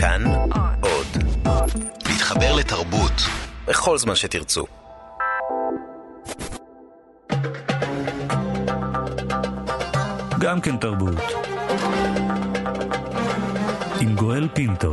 כאן עוד. להתחבר לתרבות בכל זמן שתרצו. גם כן תרבות. עם גואל פינטו.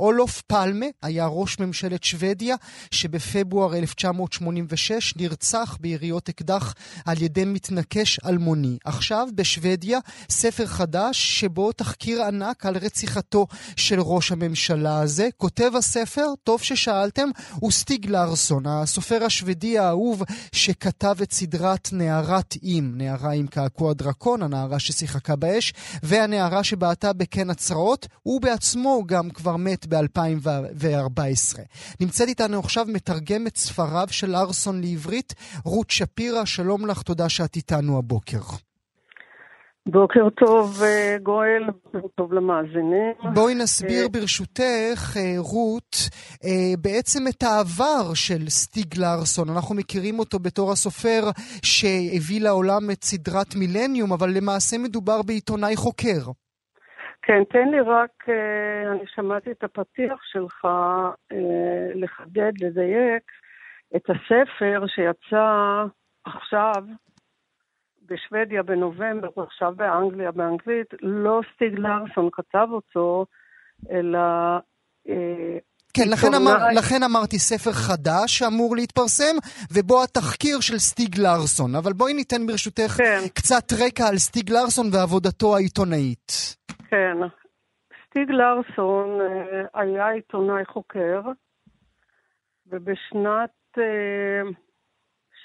אולוף פלמה היה ראש ממשלת שוודיה שבפברואר 1986 נרצח ביריות אקדח על ידי מתנקש אלמוני. עכשיו בשוודיה ספר חדש שבו תחקיר ענק על רציחתו של ראש הממשלה הזה. כותב הספר, טוב ששאלתם, הוא סטיג לארסון, הסופר השוודי האהוב שכתב את סדרת נערת אים, נערה עם קעקוע דרקון, הנערה ששיחקה באש, והנערה שבעטה בקן הצרעות. הוא בעצמו גם כבר מת ב-2014. נמצאת איתנו עכשיו מתרגמת ספריו של ארסון לעברית, רות שפירא, שלום לך, תודה שאת איתנו הבוקר. בוקר טוב, אה, גואל, בוקר טוב למאזינים. בואי נסביר אה, ברשותך, אה, רות, בעצם את העבר של סטיג לארסון. אנחנו מכירים אותו בתור הסופר שהביא לעולם את סדרת מילניום, אבל למעשה מדובר בעיתונאי חוקר. כן, תן לי רק, אה, אני שמעתי את הפתיח שלך, אה, לחדד, לדייק, את הספר שיצא עכשיו בשוודיה בנובמבר, ועכשיו באנגליה באנגלית, לא סטיג לארסון כתב אותו, אלא... אה, כן, לכן, אמר, לכן אמרתי ספר חדש שאמור להתפרסם, ובו התחקיר של סטיג לארסון. אבל בואי ניתן ברשותך כן. קצת רקע על סטיג לארסון ועבודתו העיתונאית. כן. סטיג לארסון אה, היה עיתונאי חוקר, ובשנת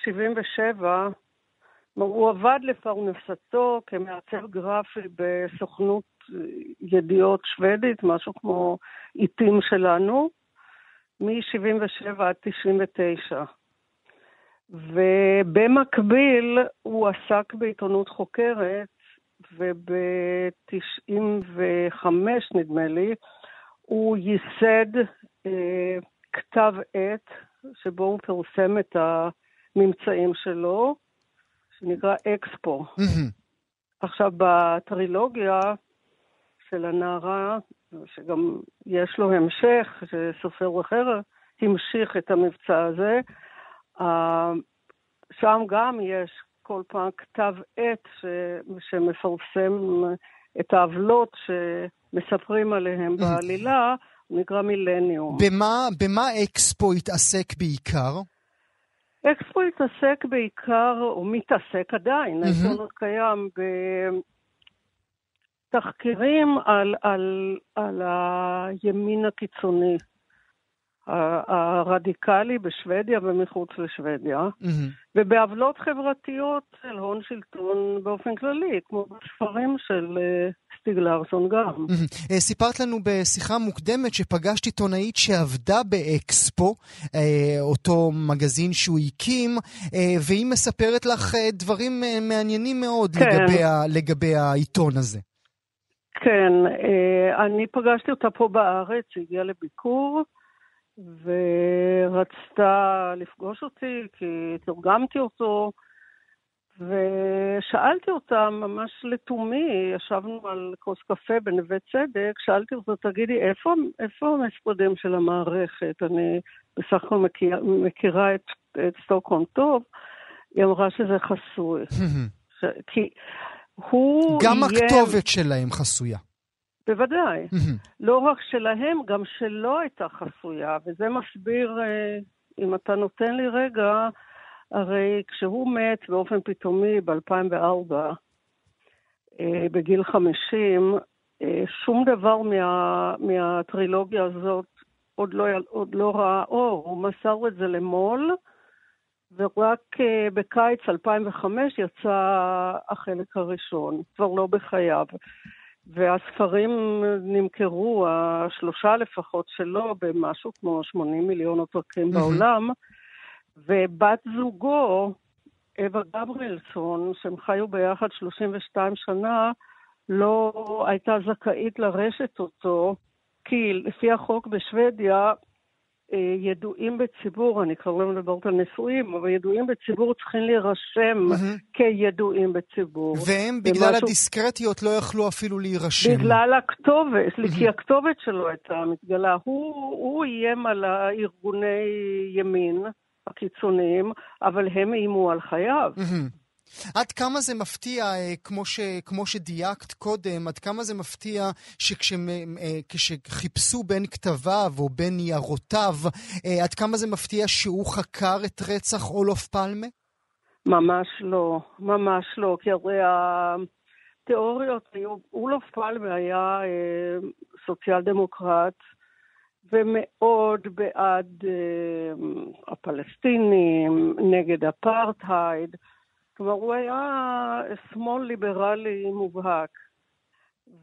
77' אה, הוא עבד לפרנסתו כמעצב גרפי בסוכנות ידיעות שוודית, משהו כמו עיתים שלנו, מ-77 עד 99. ובמקביל הוא עסק בעיתונות חוקרת וב-95, נדמה לי, הוא ייסד אה, כתב עת שבו הוא פרסם את הממצאים שלו, שנקרא אקספו. עכשיו, בטרילוגיה של הנערה, שגם יש לו המשך, שסופר אחר המשיך את המבצע הזה, שם גם יש כל פעם כתב עת ש... שמפרסם את העוולות שמספרים עליהם בעלילה, הוא נקרא מילניום. במה, במה אקספו התעסק בעיקר? אקספו התעסק בעיקר, או מתעסק עדיין, העיתון עוד קיים, בתחקירים על, על, על הימין הקיצוני. הרדיקלי בשוודיה ומחוץ לשוודיה, mm-hmm. ובעוולות חברתיות של הון שלטון באופן כללי, כמו בספרים של uh, סטיג לארסון גם. Mm-hmm. סיפרת לנו בשיחה מוקדמת שפגשת עיתונאית שעבדה באקספו, uh, אותו מגזין שהוא הקים, והיא מספרת לך דברים מעניינים מאוד כן. לגבי, ה, לגבי העיתון הזה. כן, אני פגשתי אותה פה בארץ, היא הגיעה לביקור. ורצתה לפגוש אותי כי תרגמתי אותו, ושאלתי אותה ממש לתומי, ישבנו על כוס קפה בנווה צדק, שאלתי אותה, תגידי, איפה, איפה המספודים של המערכת? אני בסך הכל מכיר, מכירה את, את סטוקהולם טוב. היא אמרה שזה חסוי. ש... כי הוא גם יהיה... הכתובת שלהם חסויה. בוודאי. לא רק שלהם, גם שלא הייתה חסויה, וזה מסביר, אה, אם אתה נותן לי רגע, הרי כשהוא מת באופן פתאומי ב-2004, אה, בגיל 50, אה, שום דבר מה, מהטרילוגיה הזאת עוד לא, עוד לא ראה אור. הוא מסר את זה למו"ל, ורק בקיץ 2005 יצא החלק הראשון, כבר לא בחייו. והספרים נמכרו, השלושה לפחות שלו, במשהו כמו 80 מיליון עותקים. בעולם, ובת זוגו, אווה גבריאלסון, שהם חיו ביחד 32 שנה, לא הייתה זכאית לרשת אותו, כי לפי החוק בשוודיה, ידועים בציבור, אני כבר לא מדברת על נשואים, אבל ידועים בציבור צריכים להירשם mm-hmm. כידועים בציבור. והם בגלל ומשהו... הדיסקרטיות לא יכלו אפילו להירשם. בגלל הכתובת, mm-hmm. כי הכתובת שלו הייתה מתגלה. הוא, הוא איים על הארגוני ימין הקיצוניים, אבל הם איימו על חייו. Mm-hmm. עד כמה זה מפתיע, אה, כמו, ש, כמו שדייקת קודם, עד כמה זה מפתיע שכשחיפשו אה, בין כתביו או בין ניירותיו, אה, עד כמה זה מפתיע שהוא חקר את רצח אולוף פלמה? ממש לא, ממש לא, כי הרי התיאוריות היו, אולוף פלמה היה סוציאל דמוקרט, ומאוד בעד הפלסטינים, נגד אפרטהייד. כלומר, הוא היה שמאל ליברלי מובהק.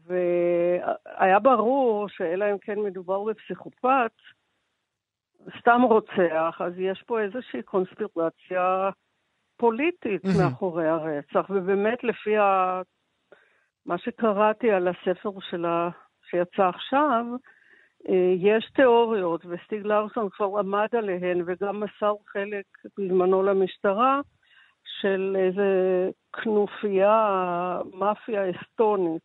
והיה ברור שאלא אם כן מדובר בפסיכופת, סתם רוצח, אז יש פה איזושהי קונספירציה פוליטית mm-hmm. מאחורי הרצח. ובאמת, לפי ה... מה שקראתי על הספר שלה, שיצא עכשיו, אה, יש תיאוריות, וסטיג לארסון כבר עמד עליהן וגם מסר חלק בזמנו למשטרה, של איזה כנופיה, מאפיה אסטונית.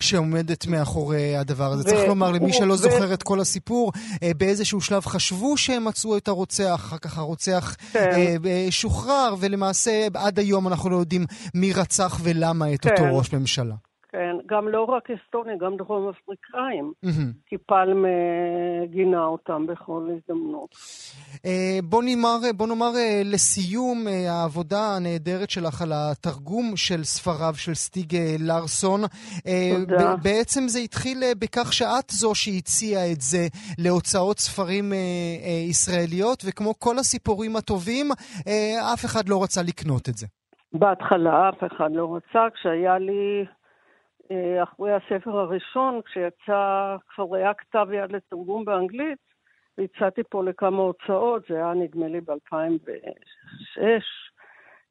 שעומדת מאחורי הדבר הזה. ו- צריך לומר, למי שלא ו- זוכר את כל הסיפור, אה, באיזשהו שלב חשבו שהם מצאו את הרוצח, אחר כך הרוצח כן. אה, שוחרר, ולמעשה עד היום אנחנו לא יודעים מי רצח ולמה את כן. אותו ראש ממשלה. כן, גם לא רק אסטוניה, גם דרום אפריקאים, mm-hmm. כי פלמה גינה אותם בכל הזדמנות. Uh, בוא, נאמר, בוא נאמר לסיום העבודה הנהדרת שלך על התרגום של ספריו של סטיג לארסון. תודה. בעצם זה התחיל בכך שאת זו שהציעה את זה להוצאות ספרים ישראליות, וכמו כל הסיפורים הטובים, אף אחד לא רצה לקנות את זה. בהתחלה אף אחד לא רצה, כשהיה לי אה, אחרי הספר הראשון, כשיצא, כבר היה כתב יד לתרגום באנגלית, והצעתי פה לכמה הוצאות, זה היה נדמה לי ב-2006.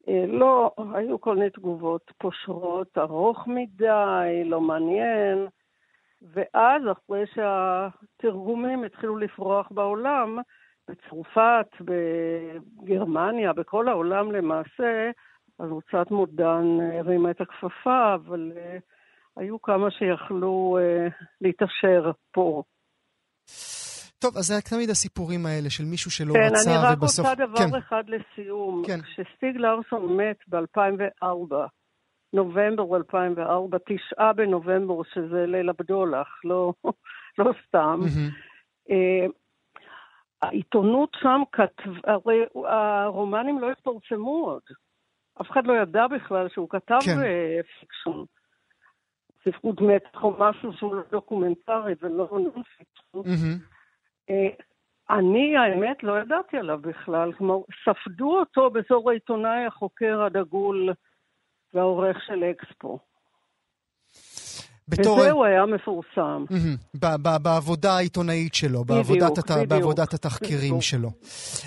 אה, לא, היו כל מיני תגובות פושרות, ארוך מדי, לא מעניין. ואז, אחרי שהתרגומים התחילו לפרוח בעולם, בצרפת, בגרמניה, בכל העולם למעשה, אז הוצאת מודן הרימה את הכפפה, אבל uh, היו כמה שיכלו uh, להתעשר פה. טוב, אז זה תמיד הסיפורים האלה של מישהו שלא כן, רצה, ובסוף... כן, אני רק רוצה דבר כן. אחד לסיום. כן. כשסטיג לארסון מת ב-2004, נובמבר 2004, תשעה בנובמבר, שזה ליל הבדולח, לא, לא סתם. Mm-hmm. Uh, העיתונות שם כתב... הרי הרומנים לא התפרסמו עוד. אף אחד לא ידע בכלל שהוא כתב כן. fiction. ספרות מתח או משהו שהוא לא דוקומנטרי ולא non-fiction. אה, אני, האמת, לא ידעתי עליו בכלל. כלומר, ספדו אותו בתור העיתונאי החוקר הדגול והעורך של אקספו. בתור... וזה הוא היה מפורסם. בעבודה העיתונאית שלו, בעבודת, הת... בעבודת התחקירים בדיוק. שלו.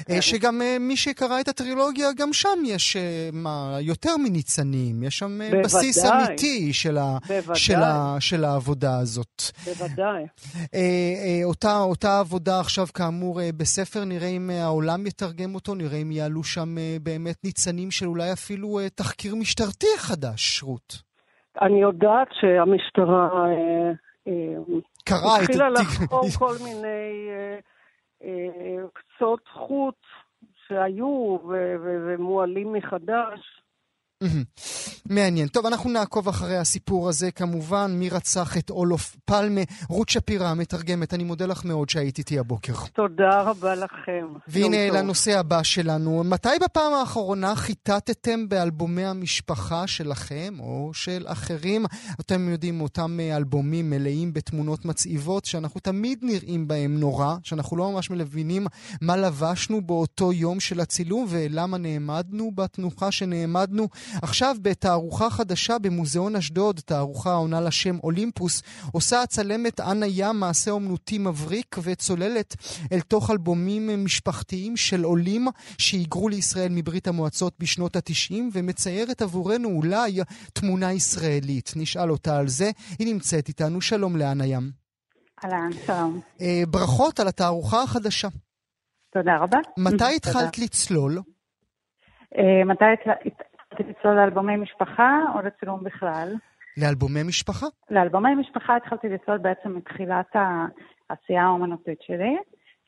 כן. שגם אה, מי שקרא את הטרילוגיה, גם שם יש אה, מה, יותר מניצנים. יש שם בוודאי. בסיס אמיתי של, ה... של, ה... של העבודה הזאת. בוודאי. אותה, אותה עבודה עכשיו, כאמור, בספר, נראה אם העולם יתרגם אותו, נראה אם יעלו שם באמת ניצנים של אולי אפילו תחקיר משטרתי חדש, רות. אני יודעת שהמשטרה אה, אה, קראה את... התחילה לחקור כל מיני אה, קצות חוט שהיו ומועלים מחדש. מעניין. טוב, אנחנו נעקוב אחרי הסיפור הזה, כמובן, מי רצח את אולוף פלמה. רות שפירא, המתרגמת, אני מודה לך מאוד שהיית איתי הבוקר. תודה רבה לכם. והנה לנושא הבא שלנו. מתי בפעם האחרונה חיטטתם באלבומי המשפחה שלכם, או של אחרים? אתם יודעים, אותם אלבומים מלאים בתמונות מצעיבות, שאנחנו תמיד נראים בהם נורא, שאנחנו לא ממש מבינים מה לבשנו באותו יום של הצילום, ולמה נעמדנו בתנוחה שנעמדנו. עכשיו, בתערוכה חדשה במוזיאון אשדוד, תערוכה העונה לשם אולימפוס, עושה הצלמת אנה ים מעשה אומנותי מבריק וצוללת אל תוך אלבומים משפחתיים של עולים שהיגרו לישראל מברית המועצות בשנות התשעים ומציירת עבורנו אולי תמונה ישראלית. נשאל אותה על זה. היא נמצאת איתנו. שלום לאנה ים. אהלן, שלום. אה, ברכות על התערוכה החדשה. תודה רבה. מתי התחלת לצלול? אה, מתי התחלתי לצלול לאלבומי משפחה או לצילום בכלל? לאלבומי משפחה? לאלבומי משפחה התחלתי לצלול בעצם מתחילת העשייה האומנותית שלי,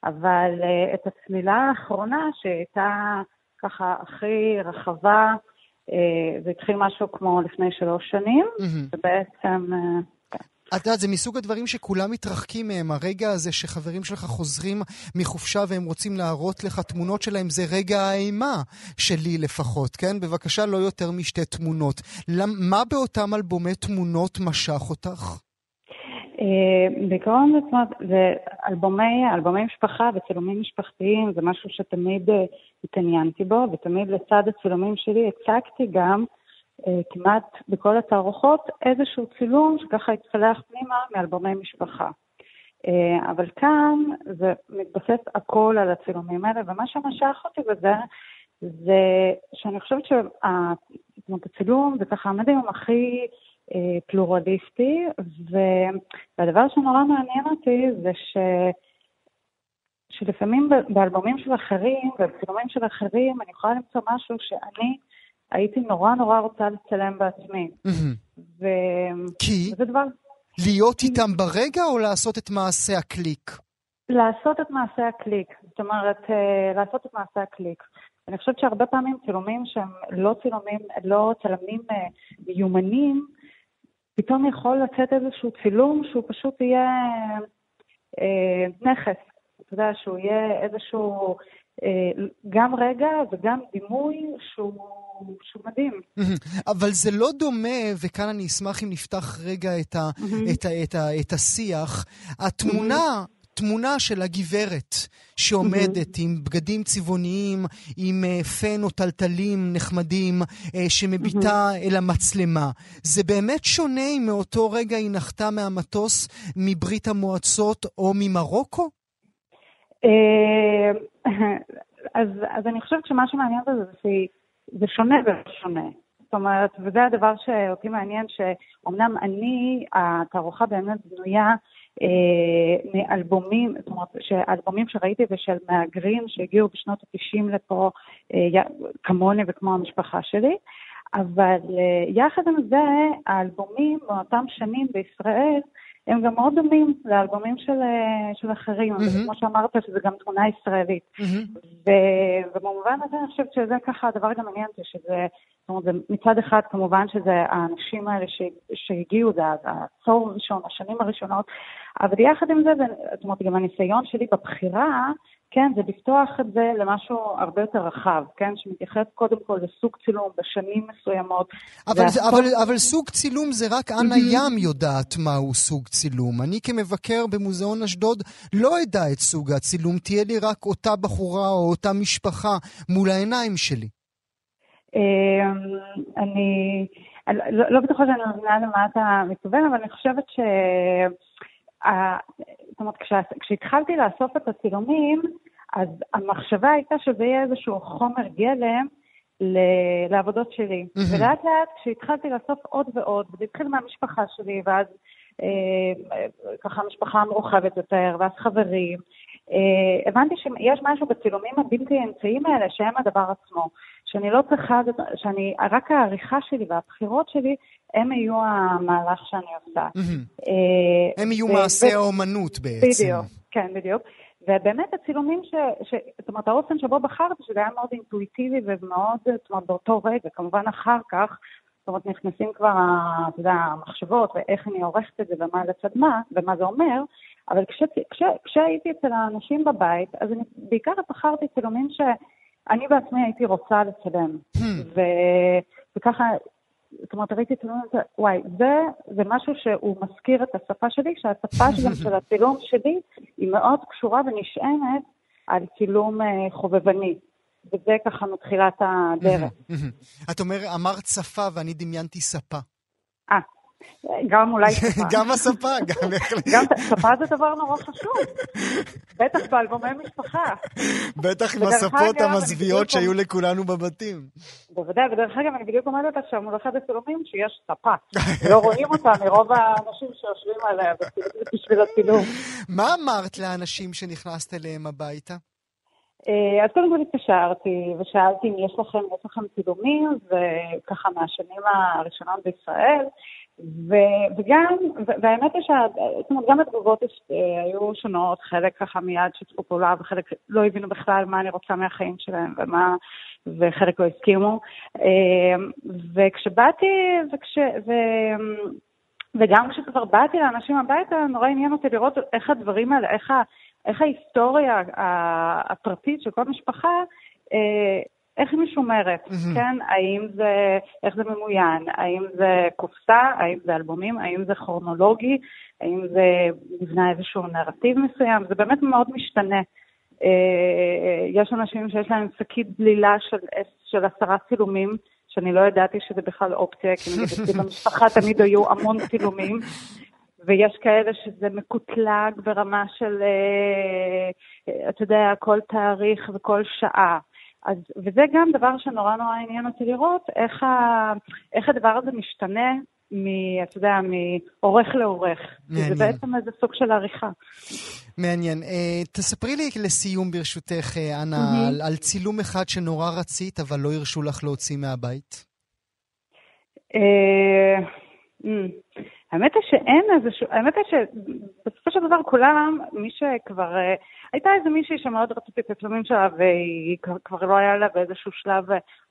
אבל uh, את הצלילה האחרונה שהייתה ככה הכי רחבה, uh, זה התחיל משהו כמו לפני שלוש שנים, mm-hmm. ובעצם... Uh, את יודעת, זה מסוג הדברים שכולם מתרחקים מהם. הרגע הזה שחברים שלך חוזרים מחופשה והם רוצים להראות לך תמונות שלהם, זה רגע האימה שלי לפחות, כן? בבקשה, לא יותר משתי תמונות. מה באותם אלבומי תמונות משך אותך? אה, בעיקרון, זאת אומרת, זה אלבומי, אלבומי משפחה וצילומים משפחתיים, זה משהו שתמיד אה, התעניינתי בו, ותמיד לצד הצילומים שלי הצגתי גם כמעט בכל התערוכות איזשהו צילום שככה יצלח פנימה מאלבומי משפחה. אה, אבל כאן זה מתבסס הכל על הצילומים האלה, ומה שמשך אותי בזה, זה שאני חושבת שהצילום זה ככה המדיום הכי אה, פלורליסטי, והדבר שנורא מעניין אותי זה ש... שלפעמים באלבומים של אחרים ובצילומים של אחרים אני יכולה למצוא משהו שאני הייתי נורא נורא רוצה לצלם בעצמי. ו... כי? וזה דבר... להיות איתם ברגע או לעשות את מעשה הקליק? לעשות את מעשה הקליק. זאת אומרת, אה, לעשות את מעשה הקליק. אני חושבת שהרבה פעמים צילומים שהם לא צילומים, לא צלמים אה, מיומנים, פתאום יכול לצאת איזשהו צילום שהוא פשוט יהיה אה, נכס. אתה יודע, שהוא יהיה איזשהו אה, גם רגע וגם דימוי שהוא, שהוא מדהים. אבל זה לא דומה, וכאן אני אשמח אם נפתח רגע את, ה, את, ה, את, ה, את השיח, התמונה... תמונה של הגברת שעומדת עם בגדים צבעוניים, עם uh, פן או טלטלים נחמדים, uh, שמביטה אל המצלמה. זה באמת שונה אם מאותו רגע היא נחתה מהמטוס מברית המועצות או ממרוקו? אה, אז, אז אני חושבת שמה שמעניין בזה זה שזה שונה ושונה. זאת אומרת, וזה הדבר שאותי מעניין, שאומנם אני, התערוכה באמת בנויה אה, מאלבומים, זאת אומרת, שאלבומים שראיתי ושל מהגרים שהגיעו בשנות ה-90 לפה, אה, כמוני וכמו המשפחה שלי, אבל אה, יחד עם זה, האלבומים מאותם שנים בישראל, הם גם מאוד דומים לאלבומים של, אה, של אחרים, mm-hmm. כמו שאמרת, שזה גם תמונה ישראלית. Mm-hmm. ובמובן הזה אני חושבת שזה ככה הדבר גם מעניין אותי, שזה, זאת אומרת, זה מצד אחד כמובן שזה האנשים האלה ש, שהגיעו, זה העצור הראשון, השנים הראשונות, אבל יחד עם זה, זאת אומרת, גם הניסיון שלי בבחירה, כן, זה לפתוח את זה למשהו הרבה יותר רחב, כן, שמתייחס קודם כל לסוג צילום בשנים מסוימות. אבל, זה, אבל, אבל סוג צילום זה רק אנה ים יודעת מהו סוג צילום. אני כמבקר במוזיאון אשדוד לא אדע את סוג הצילום, תהיה לי רק אותה בחורה או אותה משפחה מול העיניים שלי. אמ, אני לא, לא בטוחה שאני מבינה למה אתה מתכוון, אבל אני חושבת ש... אומרת, כשהתחלתי לאסוף את הצילומים, אז המחשבה הייתה שזה יהיה איזשהו חומר גלם לעבודות שלי. Mm-hmm. ולאט לאט כשהתחלתי לאסוף עוד ועוד, וזה התחיל מהמשפחה שלי, ואז אה, ככה המשפחה המורחבת יותר, ואז חברים, אה, הבנתי שיש משהו בצילומים הבלתי אמצעיים האלה שהם הדבר עצמו. שאני לא צריכה, שאני, רק העריכה שלי והבחירות שלי, הם יהיו המהלך שאני עושה. אה, הם יהיו מעשי האומנות בעצם. בדיוק, כן, בדיוק. ובאמת הצילומים, ש, ש, זאת אומרת, האופן שבו בחרתי, שזה היה מאוד אינטואיטיבי ומאוד, זאת אומרת, באותו רגע, כמובן אחר כך, זאת אומרת, נכנסים כבר, אתה יודע, המחשבות ואיך אני עורכת את זה ומה לצד מה, ומה זה אומר, אבל כש, כש, כשהייתי אצל האנשים בבית, אז אני בעיקר בחרתי צילומים שאני בעצמי הייתי רוצה לצלם. Hmm. ו, וככה, זאת אומרת, ראיתי צילומים, וואי, זה, זה משהו שהוא מזכיר את השפה שלי, שהשפה שגם של הצילום שלי היא מאוד קשורה ונשענת על צילום אה, חובבני. וזה ככה מתחילת הדרך. את אומר, אמרת שפה ואני דמיינתי ספה. אה, גם אולי שפה. גם הספה, גם בהחלט. גם שפה זה דבר נורא חשוב. בטח באלבומי משפחה. בטח עם הספות המזוויעות שהיו לכולנו בבתים. בוודאי, ודרך אגב, אני בדיוק עומדת עכשיו מול אחד הצילומים שיש ספה. לא רואים אותה מרוב האנשים שיושבים עליה בשביל הצילום. מה אמרת לאנשים שנכנסת אליהם הביתה? אה, אז קודם כל התקשרתי ושאלתי אם יש לכם, יש לכם צילומים, וככה מהשנים הראשונות בישראל, ו, וגם, והאמת היא גם התגובות היו שונות, חלק ככה מיד שיתפו פעולה וחלק לא הבינו בכלל מה אני רוצה מהחיים שלהם ומה, וחלק לא הסכימו. אה, וכשבאתי, וכש, ו, וגם כשכבר באתי לאנשים הביתה, נורא עניין אותי לראות איך הדברים האלה, איך ה... איך ההיסטוריה הפרטית של כל משפחה, אה, איך היא משומרת, mm-hmm. כן? האם זה, איך זה ממוין, האם זה קופסה, האם זה אלבומים, האם זה כרונולוגי, האם זה נבנה איזשהו נרטיב מסוים, זה באמת מאוד משתנה. אה, יש אנשים שיש להם שקית דלילה של, של עשרה צילומים, שאני לא ידעתי שזה בכלל אופציה, כי נגיד אצלי במשפחה תמיד היו המון צילומים, ויש כאלה שזה מקוטלג ברמה של, אה, אה, אתה יודע, כל תאריך וכל שעה. אז, וזה גם דבר שנורא נורא עניין אותי לראות, איך, ה, איך הדבר הזה משתנה, מ, אתה יודע, מעורך לעורך. מעניין. זה בעצם איזה סוג של עריכה. מעניין. Uh, תספרי לי לסיום, ברשותך, אנה, mm-hmm. על, על צילום אחד שנורא רצית, אבל לא הרשו לך להוציא מהבית. Uh, mm. האמת היא שאין איזשהו, האמת היא שבסופו של דבר כולם, מי שכבר, אה, הייתה איזה מישהי שמאוד רציתי את הצלמים שלה והיא כבר לא היה לה באיזשהו שלב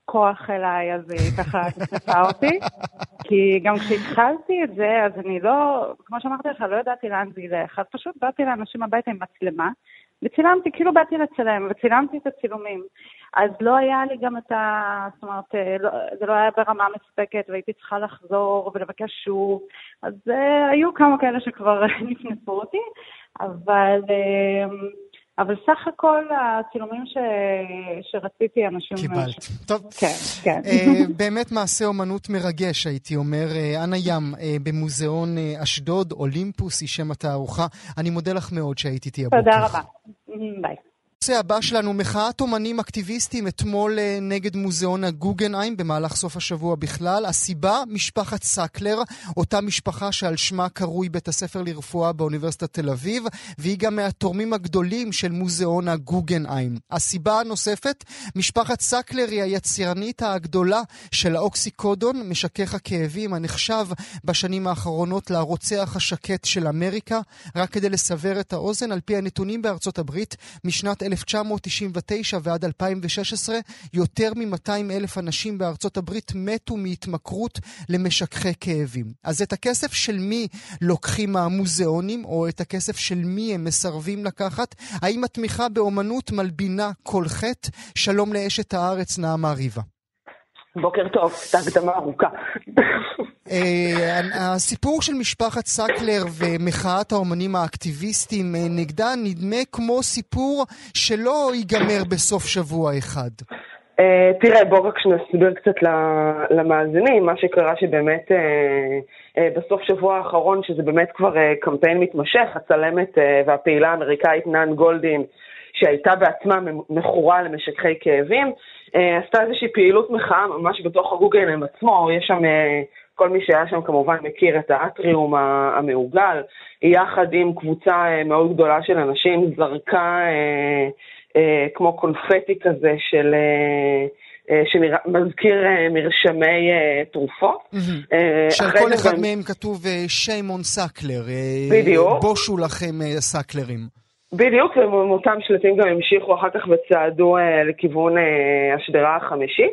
כוח אליי, אז היא ככה נכנסה אותי. כי גם כשהתחלתי את זה, אז אני לא, כמו שאמרתי לך, לא ידעתי לאן זה ילך. אז פשוט באתי לאנשים הביתה עם מצלמה, וצילמתי, כאילו באתי לצלם, וצילמתי את הצילומים. אז לא היה לי גם את ה... זאת אומרת, אה, לא, זה לא היה ברמה מספקת, והייתי צריכה לחזור ולבקש שוב. אז uh, היו כמה כאלה שכבר נפנפו אותי, אבל... Uh, אבל סך הכל הצילומים ש... שרציתי, אנשים... קיבלת. ש... טוב. כן, כן. באמת מעשה אומנות מרגש, הייתי אומר. אנה ים, במוזיאון אשדוד, אולימפוס, היא שם התערוכה. אני מודה לך מאוד שהיית איתי הבוקר. תודה רבה. ביי. הנושא הבא שלנו, מחאת אומנים אקטיביסטים אתמול אה, נגד מוזיאון הגוגנהיים במהלך סוף השבוע בכלל. הסיבה, משפחת סקלר, אותה משפחה שעל שמה קרוי בית הספר לרפואה באוניברסיטת תל אביב, והיא גם מהתורמים הגדולים של מוזיאון הגוגנהיים. הסיבה הנוספת, משפחת סקלר היא היצרנית הגדולה של האוקסיקודון, משכך הכאבים, הנחשב בשנים האחרונות לרוצח השקט של אמריקה. רק כדי לסבר את האוזן, על פי הנתונים בארצות הברית, משנת 1999 ועד 2016 יותר מ-200 אלף אנשים בארצות הברית מתו מהתמכרות למשככי כאבים. אז את הכסף של מי לוקחים מהמוזיאונים, או את הכסף של מי הם מסרבים לקחת? האם התמיכה באומנות מלבינה כל חטא? שלום לאשת הארץ, נעמה ריבה. בוקר טוב, זו הקדמה ארוכה. אה, הסיפור של משפחת סקלר ומחאת האומנים האקטיביסטים אה, נגדה נדמה כמו סיפור שלא ייגמר בסוף שבוע אחד. אה, תראה, בואו רק נסביר קצת למאזינים, מה שקרה שבאמת בסוף שבוע האחרון, שזה באמת כבר קמפיין מתמשך, הצלמת והפעילה האמריקאית נאן גולדין, שהייתה בעצמה מכורה למשככי כאבים, עשתה איזושהי פעילות מחאה ממש בתוך הגוגל עצמו, יש שם כל מי שהיה שם כמובן מכיר את האטריום המעוגל, יחד עם קבוצה אה, מאוד גדולה של אנשים, זרקה אה, אה, כמו קונפטי כזה של... אה, שמזכיר מרשמי תרופות. של כל אחד מהם כתוב שיימון סקלר. בדיוק. בושו לכם סקלרים. בדיוק, ומאותם שלטים גם המשיכו אחר כך וצעדו אה, לכיוון אה, השדרה החמישית.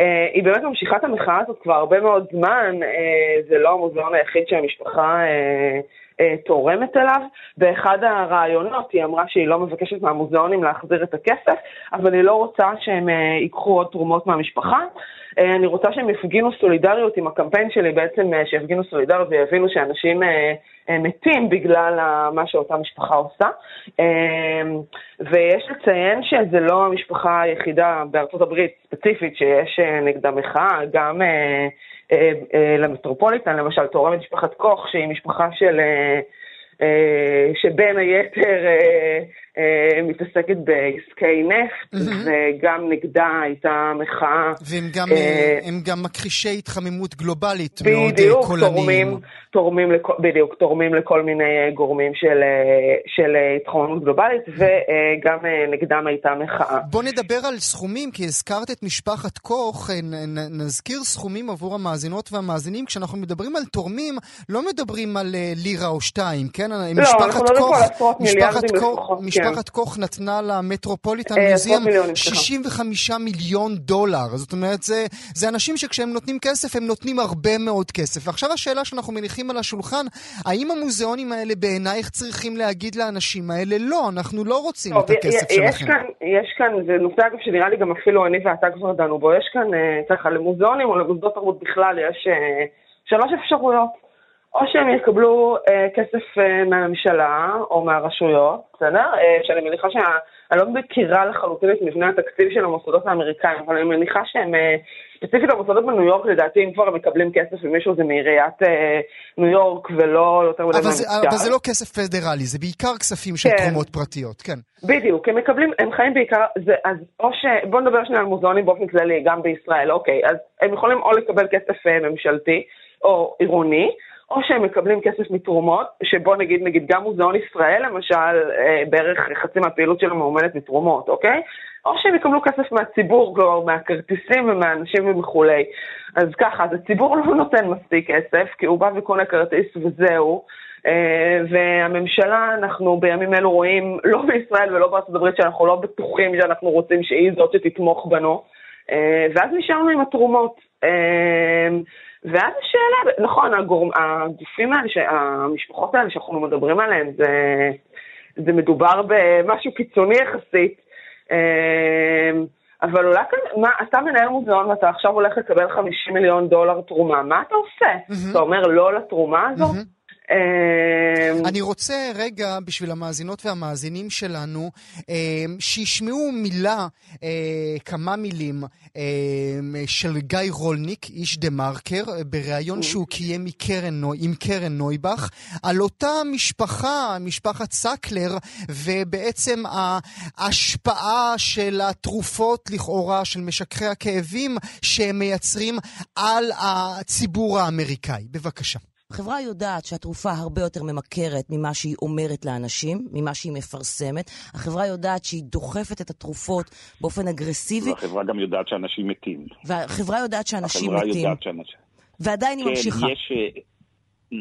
אה, היא באמת ממשיכה את המחאה הזאת כבר הרבה מאוד זמן, אה, זה לא המוזיאון היחיד שהמשפחה אה, אה, תורמת אליו. באחד הרעיונות היא אמרה שהיא לא מבקשת מהמוזיאונים להחזיר את הכסף, אבל היא לא רוצה שהם אה, ייקחו עוד תרומות מהמשפחה. אה, אני רוצה שהם יפגינו סולידריות עם הקמפיין שלי, בעצם אה, שיפגינו סולידריות ויבינו שאנשים אה, מתים בגלל מה שאותה משפחה עושה. ויש לציין שזה לא המשפחה היחידה בארצות הברית ספציפית שיש נגדה מחאה, גם למטרופוליטן, למשל תורמת משפחת קוך, שהיא משפחה של... שבין היתר אה, מתעסקת בעסקי נפט, mm-hmm. וגם נגדה הייתה מחאה. והם גם, אה, הם גם מכחישי התחממות גלובלית מאוד אה, קולניים. תורמים, תורמים לכל, בדיוק, תורמים לכל מיני גורמים של, של התחממות גלובלית, וגם נגדם הייתה מחאה. בוא נדבר על סכומים, כי הזכרת את משפחת קוך, נ, נזכיר סכומים עבור המאזינות והמאזינים. כשאנחנו מדברים על תורמים, לא מדברים על לירה או שתיים, כן? לא, אנחנו לא מדברים על עשרות מיליארדים משפחת קוך נתנה למטרופוליטן מוזיאום 65 מיליון דולר. זאת אומרת, זה, זה אנשים שכשהם נותנים כסף, הם נותנים הרבה מאוד כסף. ועכשיו השאלה שאנחנו מניחים על השולחן, האם המוזיאונים האלה בעינייך צריכים להגיד לאנשים האלה, לא, אנחנו לא רוצים טוב, את הכסף יש שלכם. כאן, יש כאן, זה נושא אגב שנראה לי גם אפילו אני ואתה כבר דנו בו, יש כאן, אה, ככה, למוזיאונים או למוסדות תרבות בכלל, יש אה, שלוש אפשרויות. או שהם יקבלו אה, כסף אה, מהממשלה או מהרשויות, בסדר? אה, שאני מניחה שה... אני לא מכירה לחלוטין את מבנה התקציב של המוסדות האמריקאים, אבל אני מניחה שהם, אה, ספציפית המוסדות בניו יורק, לדעתי, אם כבר מקבלים כסף ממישהו זה מעיריית אה, ניו יורק ולא יותר מדי מהממשל. אבל זה לא כסף פדרלי, זה בעיקר כספים של כן. תרומות פרטיות, כן. בדיוק, הם מקבלים, הם חיים בעיקר, זה, אז או ש... בואו נדבר שנייה על מוזיאונים באופן כללי, גם בישראל, אוקיי, אז הם יכולים או לקבל כסף אה, ממשלתי או עירוני, או שהם מקבלים כסף מתרומות, שבו נגיד, נגיד גם מוזיאון ישראל למשל, אה, בערך חצי מהפעילות שלו מאומנת מתרומות, אוקיי? או שהם יקבלו כסף מהציבור, כלומר מהכרטיסים ומהאנשים וכולי. אז ככה, אז הציבור לא נותן מספיק כסף, כי הוא בא וקונה כרטיס וזהו. Uh, והממשלה, אנחנו בימים אלו רואים, לא בישראל ולא בארצות הברית, שאנחנו לא בטוחים שאנחנו רוצים שהיא זאת שתתמוך בנו. Uh, ואז נשארנו עם התרומות. ואז השאלה, נכון, הגור, הגופים האלה, המשפחות האלה שאנחנו מדברים עליהן, זה, זה מדובר במשהו קיצוני יחסית. אמ, אבל אולי כאן, מה, אתה מנהל מוזיאון ואתה עכשיו הולך לקבל 50 מיליון דולר תרומה, מה אתה עושה? Mm-hmm. אתה אומר לא לתרומה הזאת? Mm-hmm. אמ, אני רוצה רגע, בשביל המאזינות והמאזינים שלנו, אמ, שישמעו מילה, אה, כמה מילים, אמ, של גיא רולניק, איש דה מרקר, בריאיון שהוא קיים עם קרן נויבך, על אותה משפחה, משפחת סקלר, ובעצם ההשפעה של התרופות לכאורה, של משככי הכאבים, שהם מייצרים על הציבור האמריקאי. בבקשה. החברה יודעת שהתרופה הרבה יותר ממכרת ממה שהיא אומרת לאנשים, ממה שהיא מפרסמת. החברה יודעת שהיא דוחפת את התרופות באופן אגרסיבי. והחברה גם יודעת שאנשים מתים. והחברה יודעת שאנשים החברה מתים. יודעת שאנשים... ועדיין היא כן, ממשיכה. יש, אה,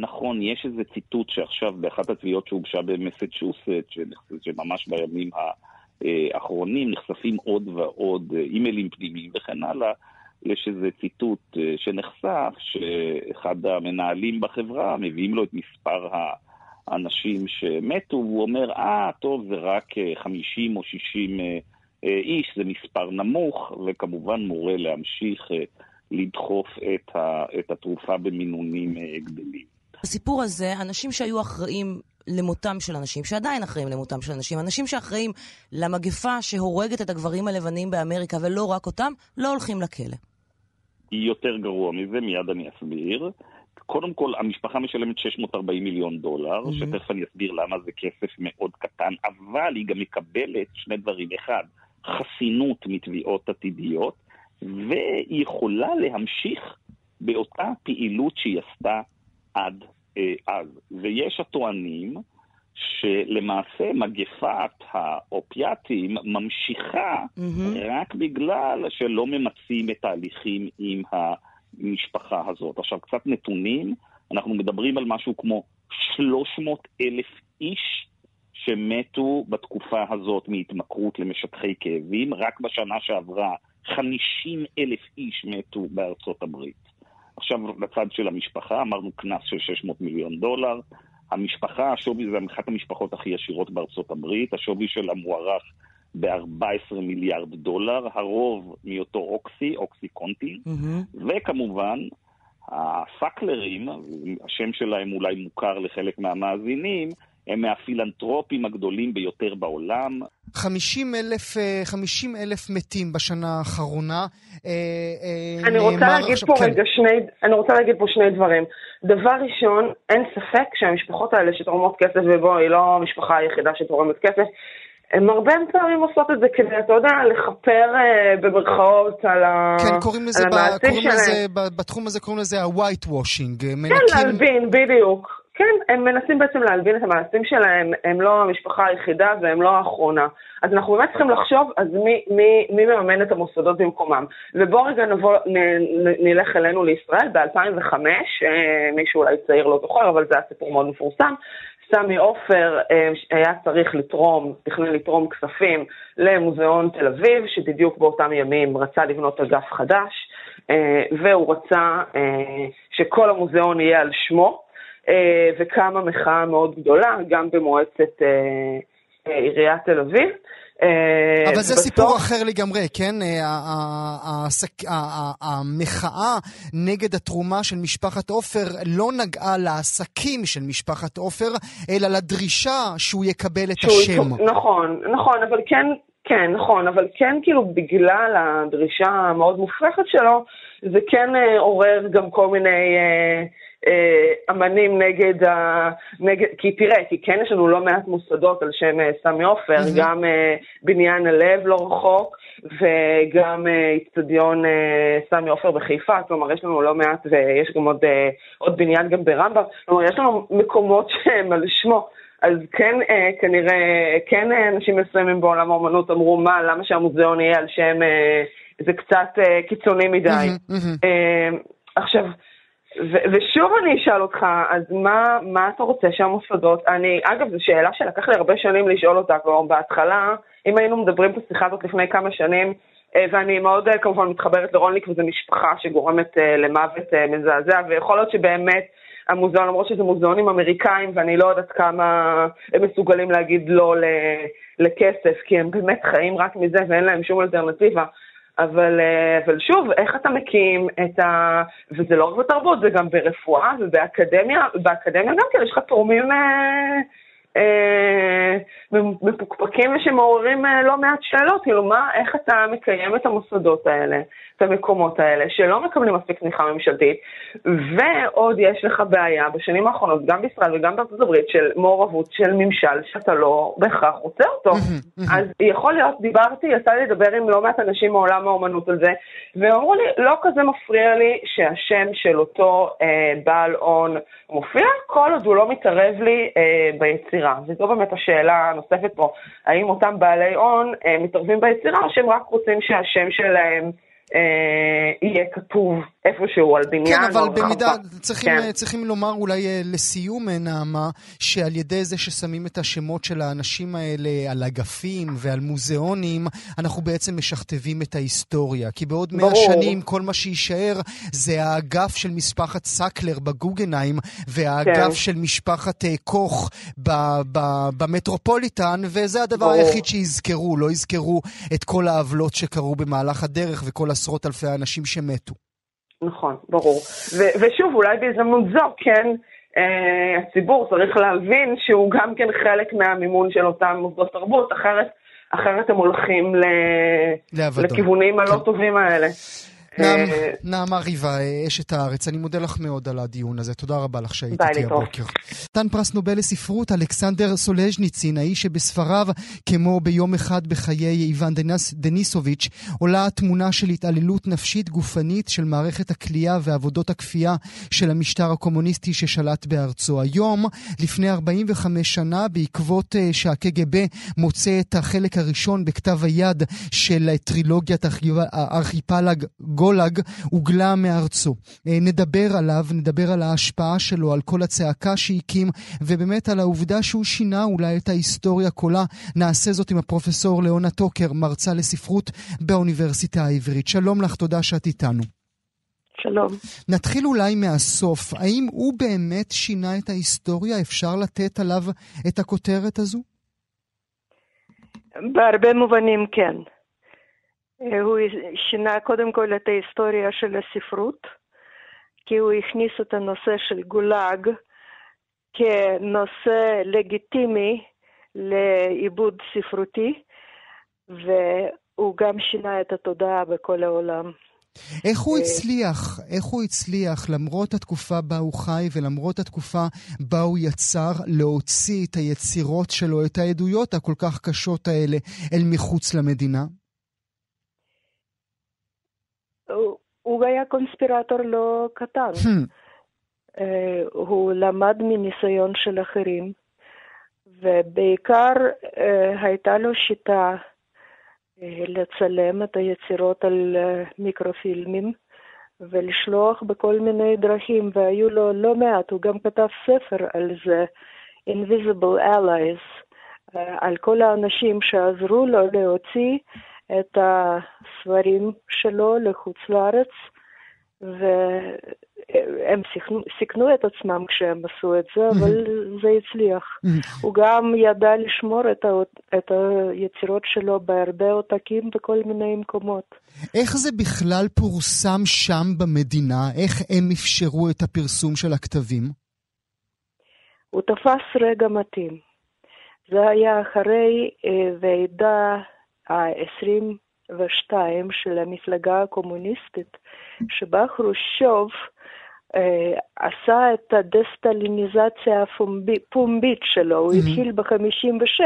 נכון, יש איזה ציטוט שעכשיו באחת התביעות שהוגשה במסצ'וסט, שממש בימים האחרונים נחשפים עוד ועוד אה, אימיילים פנימיים וכן הלאה. יש איזה ציטוט אה, שנחשף, שאחד המנהלים בחברה, מביאים לו את מספר האנשים שמתו, והוא אומר, אה, טוב, זה רק 50 אה, או 60 אה, איש, זה מספר נמוך, וכמובן מורה להמשיך לדחוף את, ה, את התרופה במינונים גדלים. בסיפור הזה, אנשים שהיו אחראים למותם של אנשים, שעדיין אחראים למותם של אנשים, אנשים שאחראים למגפה שהורגת את הגברים הלבנים באמריקה, ולא רק אותם, לא הולכים לכלא. יותר גרוע מזה, מיד אני אסביר. קודם כל, המשפחה משלמת 640 מיליון דולר, mm-hmm. שתכף אני אסביר למה זה כסף מאוד קטן, אבל היא גם מקבלת שני דברים. אחד, חסינות מתביעות עתידיות, והיא יכולה להמשיך באותה פעילות שהיא עשתה עד אה, אז. ויש הטוענים שלמעשה מגפת האופיאטים ממשיכה mm-hmm. רק בגלל שלא ממצים את ההליכים עם המשפחה הזאת. עכשיו, קצת נתונים, אנחנו מדברים על משהו כמו 300 אלף איש שמתו בתקופה הזאת מהתמכרות למשככי כאבים. רק בשנה שעברה 50 אלף איש מתו בארצות הברית. עכשיו לצד של המשפחה, אמרנו קנס של 600 מיליון דולר. המשפחה, השווי זה אחת המשפחות הכי עשירות בארצות הברית, השווי שלה מוערך ב-14 מיליארד דולר, הרוב מאותו אוקסי, אוקסי קונטי, mm-hmm. וכמובן, הסאקלרים, השם שלהם אולי מוכר לחלק מהמאזינים, הם מהפילנטרופים הגדולים ביותר בעולם. 50 אלף, 50 אה, אלף מתים בשנה האחרונה. אה, אה, אני רוצה להגיד עכשיו, פה כן. רגע שני, אני רוצה להגיד פה שני דברים. דבר ראשון, אין ספק שהמשפחות האלה שתורמות כסף, ובוא, היא לא המשפחה היחידה שתורמת כסף, הן הרבה פעמים עושות את זה כדי, אתה יודע, לכפר במרכאות על, כן, קוראים לזה, ב, קוראים לזה, בתחום הזה קוראים לזה ה-white washing. כן, להלבין, בדיוק. כן, הם מנסים בעצם להלבין את המעשים שלהם, הם לא המשפחה היחידה והם לא האחרונה. אז אנחנו באמת צריכים לחשוב, אז מי, מי, מי מממן את המוסדות במקומם? ובואו רגע נבוא, נ, נ, נלך אלינו לישראל, ב-2005, אה, מישהו אולי צעיר לא זוכר, אבל זה היה סיפור מאוד מפורסם, סמי עופר אה, היה צריך לתרום, תכנן לתרום כספים למוזיאון תל אביב, שבדיוק באותם ימים רצה לבנות אגף חדש, אה, והוא רצה שכל המוזיאון יהיה על שמו. אה, וקמה מחאה מאוד גדולה, גם במועצת אה, אה, עיריית תל אביב. אבל זה סיפור אחר לגמרי, כן? המחאה נגד התרומה של משפחת עופר לא נגעה לעסקים של משפחת עופר, אלא לדרישה שהוא יקבל את השם. נכון, נכון, אבל כן, כן, נכון, אבל כן, כאילו, בגלל הדרישה המאוד מופרכת שלו, זה כן עורר גם כל מיני... אה, אמנים נגד ה... נגד... כי תראה, כי כן יש לנו לא מעט מוסדות על שם אה, סמי עופר, mm-hmm. גם uh, בניין הלב לא רחוק, וגם איצטדיון uh, uh, סמי עופר בחיפה, כלומר יש לנו לא מעט, ויש גם עוד, uh, עוד בניין גם ברמב"ם, כלומר יש לנו מקומות שהם על שמו. אז כן, אה, כנראה, כן אנשים מסוימים בעולם האומנות אמרו, מה, למה שהמוזיאון יהיה על שם, אה, זה קצת אה, קיצוני מדי. Mm-hmm, mm-hmm. אה, עכשיו, ושוב אני אשאל אותך, אז מה, מה אתה רוצה שהמוסדות, אני, אגב, זו שאלה שלקח לי הרבה שנים לשאול אותה כבר בהתחלה, אם היינו מדברים את השיחה הזאת לפני כמה שנים, אה, ואני מאוד אה, כמובן מתחברת לרונליק, וזו משפחה שגורמת אה, למוות מזעזע, ויכול להיות שבאמת המוזיאון, למרות שזה מוזיאונים אמריקאים, ואני לא יודעת כמה הם מסוגלים להגיד לא לכסף, כי הם באמת חיים רק מזה ואין להם שום אלטרנטיבה. אבל, אה, אבל שוב, איך אתה מקים את ה... וזה לא רק בתרבות, זה גם ברפואה ובאקדמיה, באקדמיה גם כן יש לך תורמים אה, אה, מפוקפקים ושמעוררים אה, לא מעט שאלות, כאילו מה, איך אתה מקיים את המוסדות האלה, את המקומות האלה, שלא מקבלים מספיק תמיכה ממשלתית, ועוד יש לך בעיה בשנים האחרונות, גם בישראל וגם בארצות הברית, של מעורבות של ממשל שאתה לא בהכרח רוצה אותו. אז יכול להיות, דיברתי, יצא לי לדבר עם לא מעט אנשים מעולם האומנות על זה, ואמרו לי, לא כזה מפריע לי שהשם של אותו אה, בעל הון מופיע, כל עוד הוא לא מתערב לי אה, ביצירה. וזו באמת השאלה הנוספת פה, האם אותם בעלי הון אה, מתערבים ביצירה, או שהם רק רוצים שהשם שלהם אה, יהיה כתוב איפשהו על בניין. כן, אבל במידה, צריכים, כן. צריכים לומר אולי אה, לסיום, אה, נעמה, שעל ידי זה ששמים את השמות של האנשים האלה על אגפים ועל מוזיאונים, אנחנו בעצם משכתבים את ההיסטוריה. כי בעוד מאה שנים כל מה שיישאר זה האגף של משפחת סקלר בגוגנהיים, והאגף כן. של משפחת קוך ב, ב, במטרופוליטן, וזה הדבר ברור. היחיד שיזכרו, לא יזכרו את כל העוולות שקרו במהלך הדרך וכל עשרות אלפי האנשים שמתו. נכון, ברור. ו- ושוב, אולי בהזדמנות זו, כן, אה, הציבור צריך להבין שהוא גם כן חלק מהמימון של אותם מוסדות תרבות, אחרת, אחרת הם הולכים ל- לכיוונים הלא כן. טובים האלה. אה, נעמה ריבה, אשת הארץ, אני מודה לך מאוד על הדיון הזה. תודה רבה לך שהיית איתי הבוקר. נתן פרס נובל לספרות, אלכסנדר סולז'ניצין, האיש שבספריו, כמו ביום אחד בחיי איוון דניסוביץ', עולה תמונה של התעללות נפשית גופנית של מערכת הכלייה ועבודות הכפייה של המשטר הקומוניסטי ששלט בארצו. היום, לפני 45 שנה, בעקבות אה, שהקג"ב מוצא את החלק הראשון בכתב היד של טרילוגיית הארכיפלג גולאג הוגלה מארצו. נדבר עליו, נדבר על ההשפעה שלו, על כל הצעקה שהקים, ובאמת על העובדה שהוא שינה אולי את ההיסטוריה כולה. נעשה זאת עם הפרופסור ליאונה טוקר, מרצה לספרות באוניברסיטה העברית. שלום לך, תודה שאת איתנו. שלום. נתחיל אולי מהסוף. האם הוא באמת שינה את ההיסטוריה? אפשר לתת עליו את הכותרת הזו? בהרבה מובנים כן. הוא שינה קודם כל את ההיסטוריה של הספרות, כי הוא הכניס את הנושא של גולאג כנושא לגיטימי לעיבוד ספרותי, והוא גם שינה את התודעה בכל העולם. איך הוא אה, הצליח, איך הוא הצליח, למרות התקופה בה הוא חי ולמרות התקופה בה הוא יצר, להוציא את היצירות שלו, את העדויות הכל כך קשות האלה, אל מחוץ למדינה? הוא, היה קונספירטור לא קטן. Hmm. אה, הוא למד מניסיון של אחרים, ובעיקר אה, הייתה לו שיטה לצלם את היצירות על מיקרופילמים ולשלוח בכל מיני דרכים, והיו לו לא מעט, הוא גם כתב ספר על זה, Invisible Allies, על כל האנשים שעזרו לו להוציא את הספרים שלו לחוץ לארץ, והם סיכנו את עצמם כשהם עשו את זה, אבל זה הצליח. הוא גם ידע לשמור את היצירות שלו בהרבה עותקים בכל מיני מקומות. איך זה בכלל פורסם שם במדינה? איך הם אפשרו את הפרסום של הכתבים? הוא תפס רגע מתאים. זה היה אחרי אה, ועידה ה-20 ושתיים של המפלגה הקומוניסטית, שבה חרושוב אה, עשה את הדסטליניזציה הפומבית שלו, הוא mm-hmm. התחיל ב-56,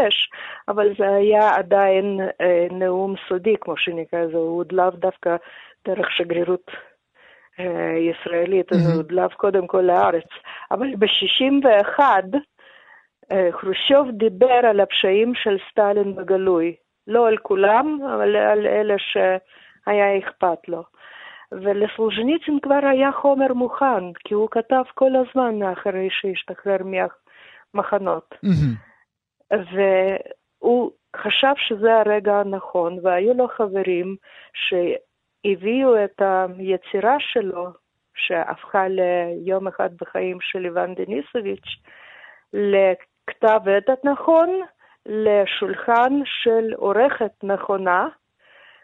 אבל זה היה עדיין אה, נאום סודי, כמו שנקרא הוא הודלף דווקא דרך שגרירות אה, ישראלית. הוא הודלף קודם כל לארץ. אבל ב-61 אה, חרושוב דיבר על הפשעים של סטלין בגלוי. לא על כולם, אבל על אלה שהיה אכפת לו. ולסולז'ניצין כבר היה חומר מוכן, כי הוא כתב כל הזמן אחרי שהשתחרר מהמחנות. Mm-hmm. והוא חשב שזה הרגע הנכון, והיו לו חברים שהביאו את היצירה שלו, שהפכה ליום אחד בחיים של איוון דניסוביץ', לכתב עת נכון, לשולחן של עורכת נכונה,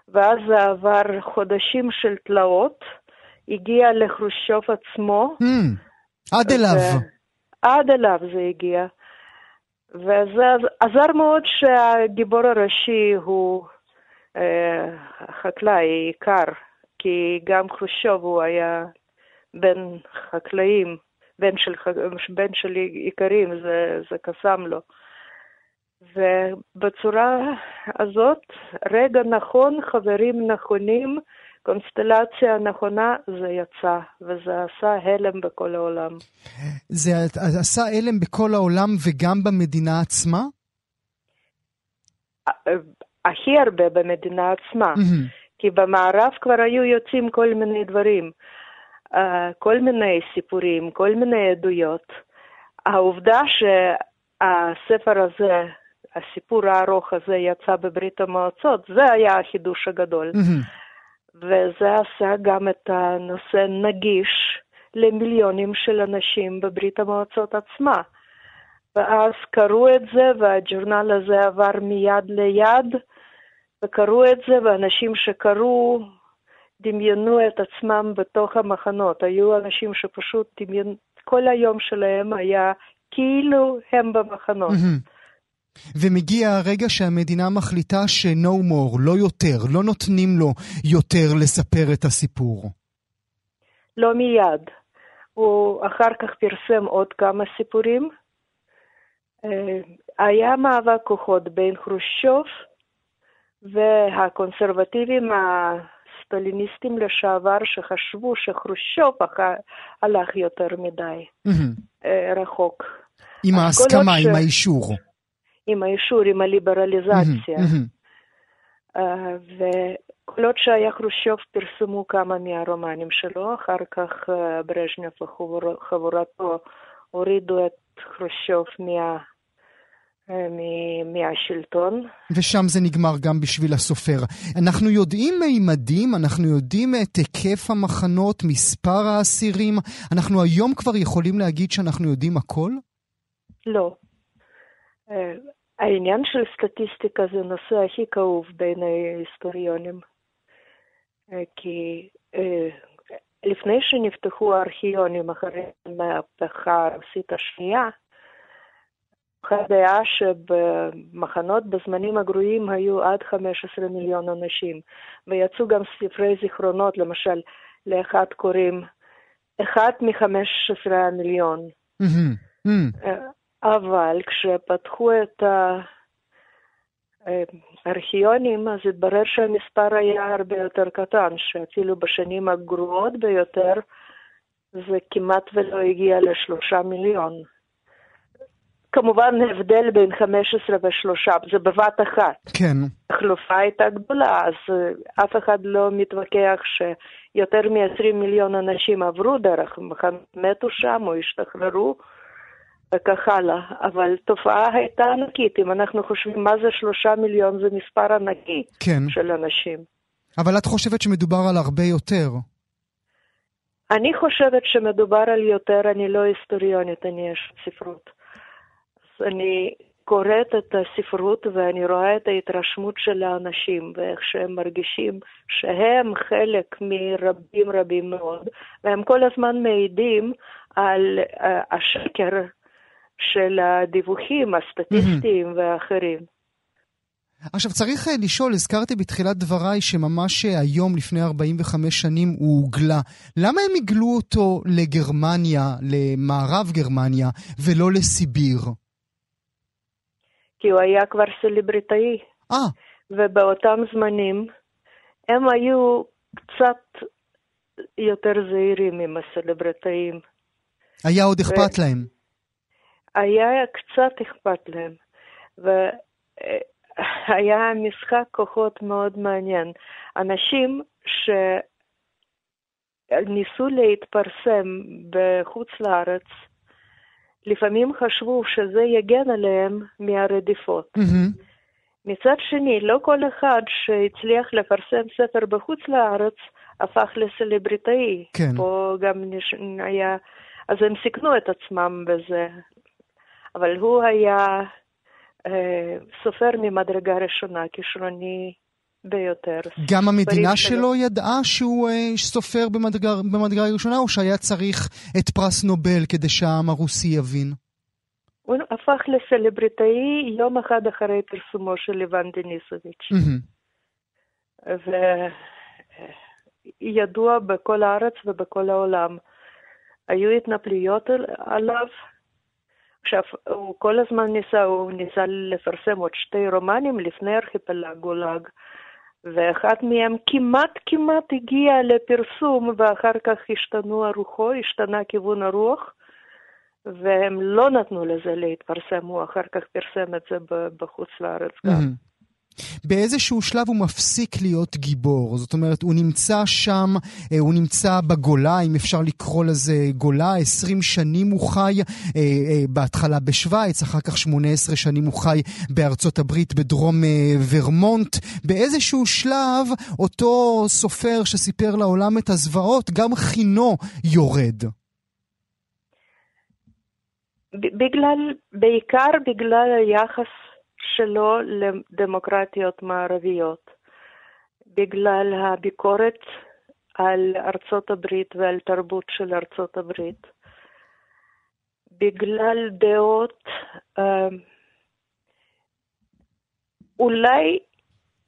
ואז זה עבר חודשים של תלאות, הגיע לחרושוב עצמו. Mm, עד אליו. עד אליו זה הגיע. וזה עזר מאוד שהגיבור הראשי הוא אה, חקלאי עיקר, כי גם חרושוב הוא היה בן חקלאים, בן של, בן של איכרים, זה, זה קסם לו. ובצורה הזאת, רגע נכון, חברים נכונים, קונסטלציה נכונה, זה יצא, וזה עשה הלם בכל העולם. זה עשה הלם בכל העולם וגם במדינה עצמה? הכי הרבה במדינה עצמה. כי במערב כבר היו יוצאים כל מיני דברים, כל מיני סיפורים, כל מיני עדויות. העובדה שהספר הזה הסיפור הארוך הזה יצא בברית המועצות, זה היה החידוש הגדול. וזה עשה גם את הנושא נגיש למיליונים של אנשים בברית המועצות עצמה. ואז קראו את זה, והג'ורנל הזה עבר מיד ליד, וקראו את זה, ואנשים שקראו דמיינו את עצמם בתוך המחנות. היו אנשים שפשוט דמיינו, כל היום שלהם היה כאילו הם במחנות. Mm-hmm. ומגיע הרגע שהמדינה מחליטה ש-no more, לא יותר, לא נותנים לו יותר לספר את הסיפור. לא מיד. הוא אחר כך פרסם עוד כמה סיפורים. אה, היה מאבק כוחות בין חרושצ'וב והקונסרבטיבים הסטליניסטים לשעבר שחשבו שחרושצ'וב הלך יותר מדי mm-hmm. רחוק. עם ההסכמה, ש... עם האישור. עם האישור, עם הליברליזציה. כל עוד שהיה חרושצ'וב פרסמו כמה מהרומנים שלו, אחר כך ברז'נב וחבורתו הורידו את חרושצ'וב מה... מהשלטון. ושם זה נגמר גם בשביל הסופר. אנחנו יודעים מימדים, אנחנו יודעים את היקף המחנות, מספר האסירים. אנחנו היום כבר יכולים להגיד שאנחנו יודעים הכל? לא. העניין של סטטיסטיקה זה הנושא הכי כאוב בין ההיסטוריונים. כי לפני שנפתחו הארכיונים אחרי המהפכה הרוסית השנייה, דעה שבמחנות בזמנים הגרועים היו עד 15 מיליון אנשים, ויצאו גם ספרי זיכרונות, למשל, לאחד קוראים אחד מ-15 המיליון. אבל כשפתחו את הארכיונים, אז התברר שהמספר היה הרבה יותר קטן, שאפילו בשנים הגרועות ביותר זה כמעט ולא הגיע לשלושה מיליון. כמובן הבדל בין 15 ושלושה, זה בבת אחת. כן. החלופה הייתה גדולה, אז אף אחד לא מתווכח שיותר מ-20 מיליון אנשים עברו דרך, מתו שם או השתחררו וכך הלאה. אבל תופעה הייתה ענקית. אם אנחנו חושבים מה זה שלושה מיליון, זה מספר ענקי כן. של אנשים. אבל את חושבת שמדובר על הרבה יותר. אני חושבת שמדובר על יותר, אני לא היסטוריונית, אני יש ספרות. אני קוראת את הספרות ואני רואה את ההתרשמות של האנשים ואיך שהם מרגישים שהם חלק מרבים רבים מאוד, והם כל הזמן מעידים על uh, השקר של הדיווחים הסטטיסטיים. ואחרים. עכשיו צריך לשאול, הזכרתי בתחילת דבריי שממש היום לפני 45 שנים הוא הוגלה. למה הם הגלו אותו לגרמניה, למערב גרמניה, ולא לסיביר? כי הוא היה כבר סלבריטאי. אה. ובאותם זמנים הם היו קצת יותר זהירים עם הסלבריטאים. היה עוד אכפת ו... להם. היה קצת אכפת להם. והיה משחק כוחות מאוד מעניין. אנשים שניסו להתפרסם בחוץ לארץ, לפעמים חשבו שזה יגן עליהם מהרדיפות. Mm-hmm. מצד שני, לא כל אחד שהצליח לפרסם ספר בחוץ לארץ הפך לסלבריטאי. כן. פה גם. היה... אז הם סיכנו את עצמם בזה. אבל הוא היה אה, סופר ממדרגה ראשונה, כישרוני ביותר. גם המדינה שלו ידעה שהוא אה, סופר במדרגה, במדרגה ראשונה, או שהיה צריך את פרס נובל כדי שהעם הרוסי יבין? הוא הפך לסלבריטאי יום אחד אחרי פרסומו של איוון דניסוביץ'. Mm-hmm. וידוע בכל הארץ ובכל העולם. היו התנפלויות עליו. עכשיו, הוא כל הזמן ניסה, הוא ניסה לפרסם עוד שתי רומנים לפני ארכיפלג גולאג. ואחת מהם כמעט כמעט הגיע לפרסום ואחר כך השתנו הרוחו, השתנה כיוון הרוח והם לא נתנו לזה להתפרסם, הוא אחר כך פרסם את זה בחוץ לארץ גם. Mm-hmm. באיזשהו שלב הוא מפסיק להיות גיבור, זאת אומרת, הוא נמצא שם, אה, הוא נמצא בגולה, אם אפשר לקרוא לזה גולה, 20 שנים הוא חי, אה, אה, בהתחלה בשוויץ, אחר כך 18 שנים הוא חי בארצות הברית, בדרום ורמונט. באיזשהו שלב, אותו סופר שסיפר לעולם את הזוועות, גם חינו יורד. בגלל, בעיקר בגלל היחס שלו לדמוקרטיות מערביות, בגלל הביקורת על ארצות הברית ועל תרבות של ארצות הברית, בגלל דעות, אה, אולי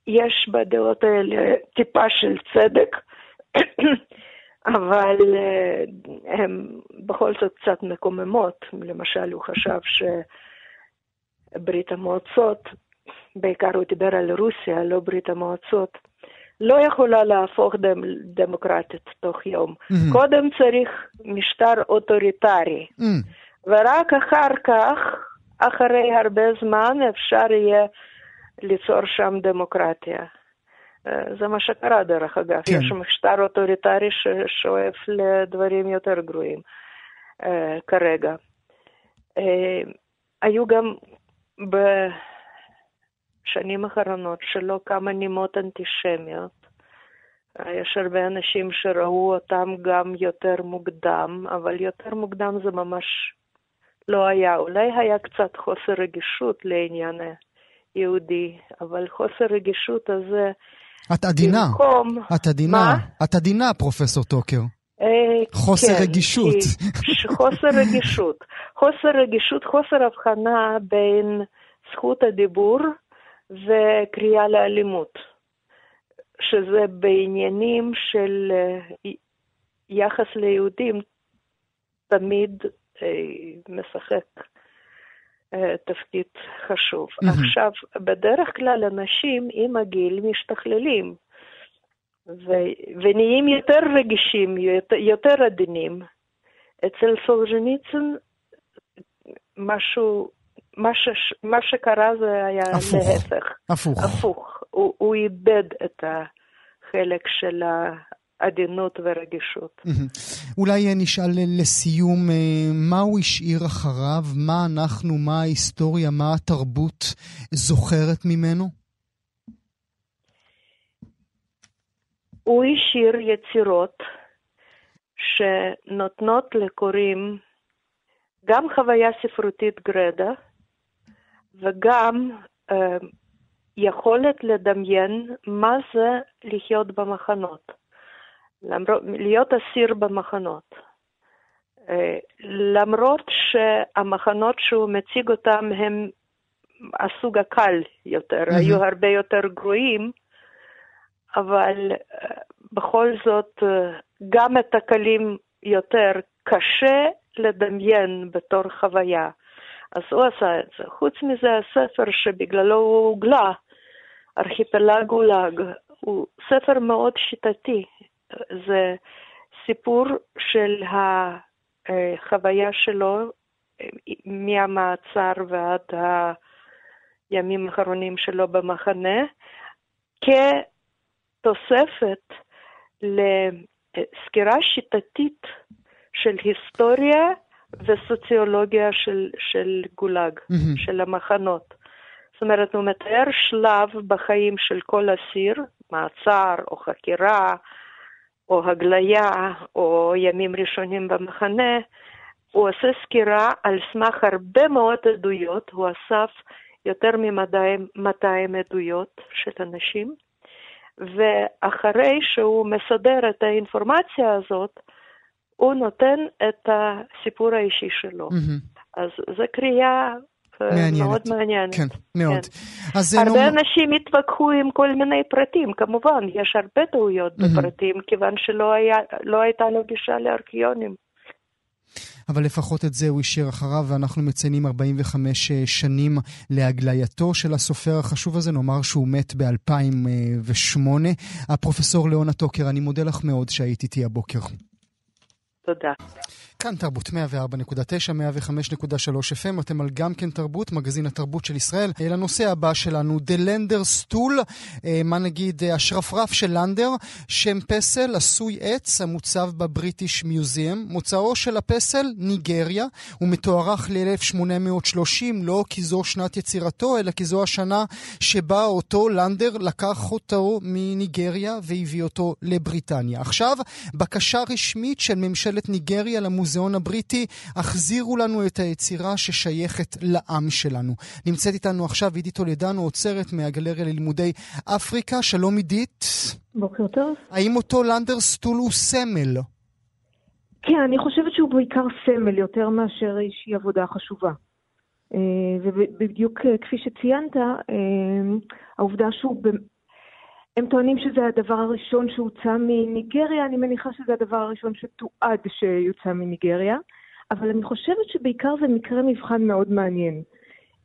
יש בדעות האלה טיפה של צדק, אבל אה, הן בכל זאת קצת מקוממות. למשל, הוא חשב ש... ברית המועצות, בעיקר הוא דיבר על רוסיה, לא ברית המועצות, לא יכולה להפוך דמ, דמוקרטית תוך יום. Mm-hmm. קודם צריך משטר אוטוריטרי, mm-hmm. ורק אחר כך, אחרי הרבה זמן, אפשר יהיה ליצור שם דמוקרטיה. זה מה שקרה דרך אגב. כן. יש משטר אוטוריטרי ששואף לדברים יותר גרועים כרגע. היו גם בשנים האחרונות שלא כמה נימות אנטישמיות. יש הרבה אנשים שראו אותם גם יותר מוקדם, אבל יותר מוקדם זה ממש לא היה. אולי היה קצת חוסר רגישות לעניין היהודי, אבל חוסר רגישות הזה... את עדינה. במקום... את עדינה. מה? את עדינה, פרופסור טוקר. אה, חוסר כן, רגישות. חוסר רגישות. חוסר רגישות, חוסר הבחנה בין זכות הדיבור וקריאה לאלימות, שזה בעניינים של אה, יחס ליהודים תמיד אה, משחק תפקיד חשוב. עכשיו, בדרך כלל אנשים עם הגיל משתכללים. ו- ונהיים יותר רגישים, יותר, יותר עדינים. אצל סולז'ניצין משהו, מה, ש, מה שקרה זה היה הפוך. להפך. הפוך. הפוך. הוא, הוא איבד את החלק של העדינות ורגישות. אולי נשאל לסיום, אה, מה הוא השאיר אחריו? מה אנחנו, מה ההיסטוריה, מה התרבות זוכרת ממנו? הוא השאיר יצירות שנותנות לקוראים גם חוויה ספרותית גרדה וגם אה, יכולת לדמיין מה זה לחיות במחנות, למרות, להיות אסיר במחנות. אה, למרות שהמחנות שהוא מציג אותם הם הסוג הקל יותר, mm-hmm. היו הרבה יותר גרועים, אבל אה, בכל זאת אה, גם את הקלים יותר קשה לדמיין בתור חוויה. אז הוא עשה את זה. חוץ מזה, הספר שבגללו הוא הוגלה, ארכיפלג גולג, הוא ספר מאוד שיטתי. זה סיפור של החוויה שלו אה, מהמעצר ועד הימים האחרונים שלו במחנה, כ... תוספת לסקירה שיטתית של היסטוריה וסוציולוגיה של, של גולאג, mm-hmm. של המחנות. זאת אומרת, הוא מתאר שלב בחיים של כל אסיר, מעצר או חקירה או הגליה או ימים ראשונים במחנה. הוא עושה סקירה על סמך הרבה מאוד עדויות, הוא אסף יותר מ-200 עדויות של אנשים. ואחרי שהוא מסדר את האינפורמציה הזאת, הוא נותן את הסיפור האישי שלו. Mm-hmm. אז זו קריאה אה, מעניינת. מאוד מעניינת. כן, מאוד. כן. אז הרבה לא... אנשים התווכחו עם כל מיני פרטים, כמובן, יש הרבה טעויות mm-hmm. בפרטים, כיוון שלא היה, לא הייתה לו גישה לארכיונים. אבל לפחות את זה הוא השאיר אחריו, ואנחנו מציינים 45 אה, שנים להגלייתו של הסופר החשוב הזה, נאמר שהוא מת ב-2008. הפרופסור ליאונה טוקר, אני מודה לך מאוד שהיית איתי הבוקר. תודה. כאן תרבות 104.9, 105.3 FM, אתם על גם כן תרבות, מגזין התרבות של ישראל. לנושא הבא שלנו, Lander Stool, אה, מה נגיד, אה, השרפרף של לנדר, שם פסל עשוי עץ המוצב בבריטיש מיוזיאם. מוצאו של הפסל, ניגריה, הוא מתוארך ל-1830, לא כי זו שנת יצירתו, אלא כי זו השנה שבה אותו לנדר לקח אותו מניגריה והביא אותו לבריטניה. עכשיו, בקשה רשמית של ממשלת ניגריה למוזיאום המוזיאון הבריטי, החזירו לנו את היצירה ששייכת לעם שלנו. נמצאת איתנו עכשיו עידית טולדנו, עוצרת מהגלריה ללימודי אפריקה. שלום עידית. בוקר טוב. האם אותו לנדר סטול הוא סמל? כן, אני חושבת שהוא בעיקר סמל יותר מאשר איזושהי עבודה חשובה. אה, ובדיוק אה, כפי שציינת, אה, העובדה שהוא הם טוענים שזה הדבר הראשון שהוצא מניגריה, אני מניחה שזה הדבר הראשון שתועד שיוצא מניגריה, אבל אני חושבת שבעיקר זה מקרה מבחן מאוד מעניין.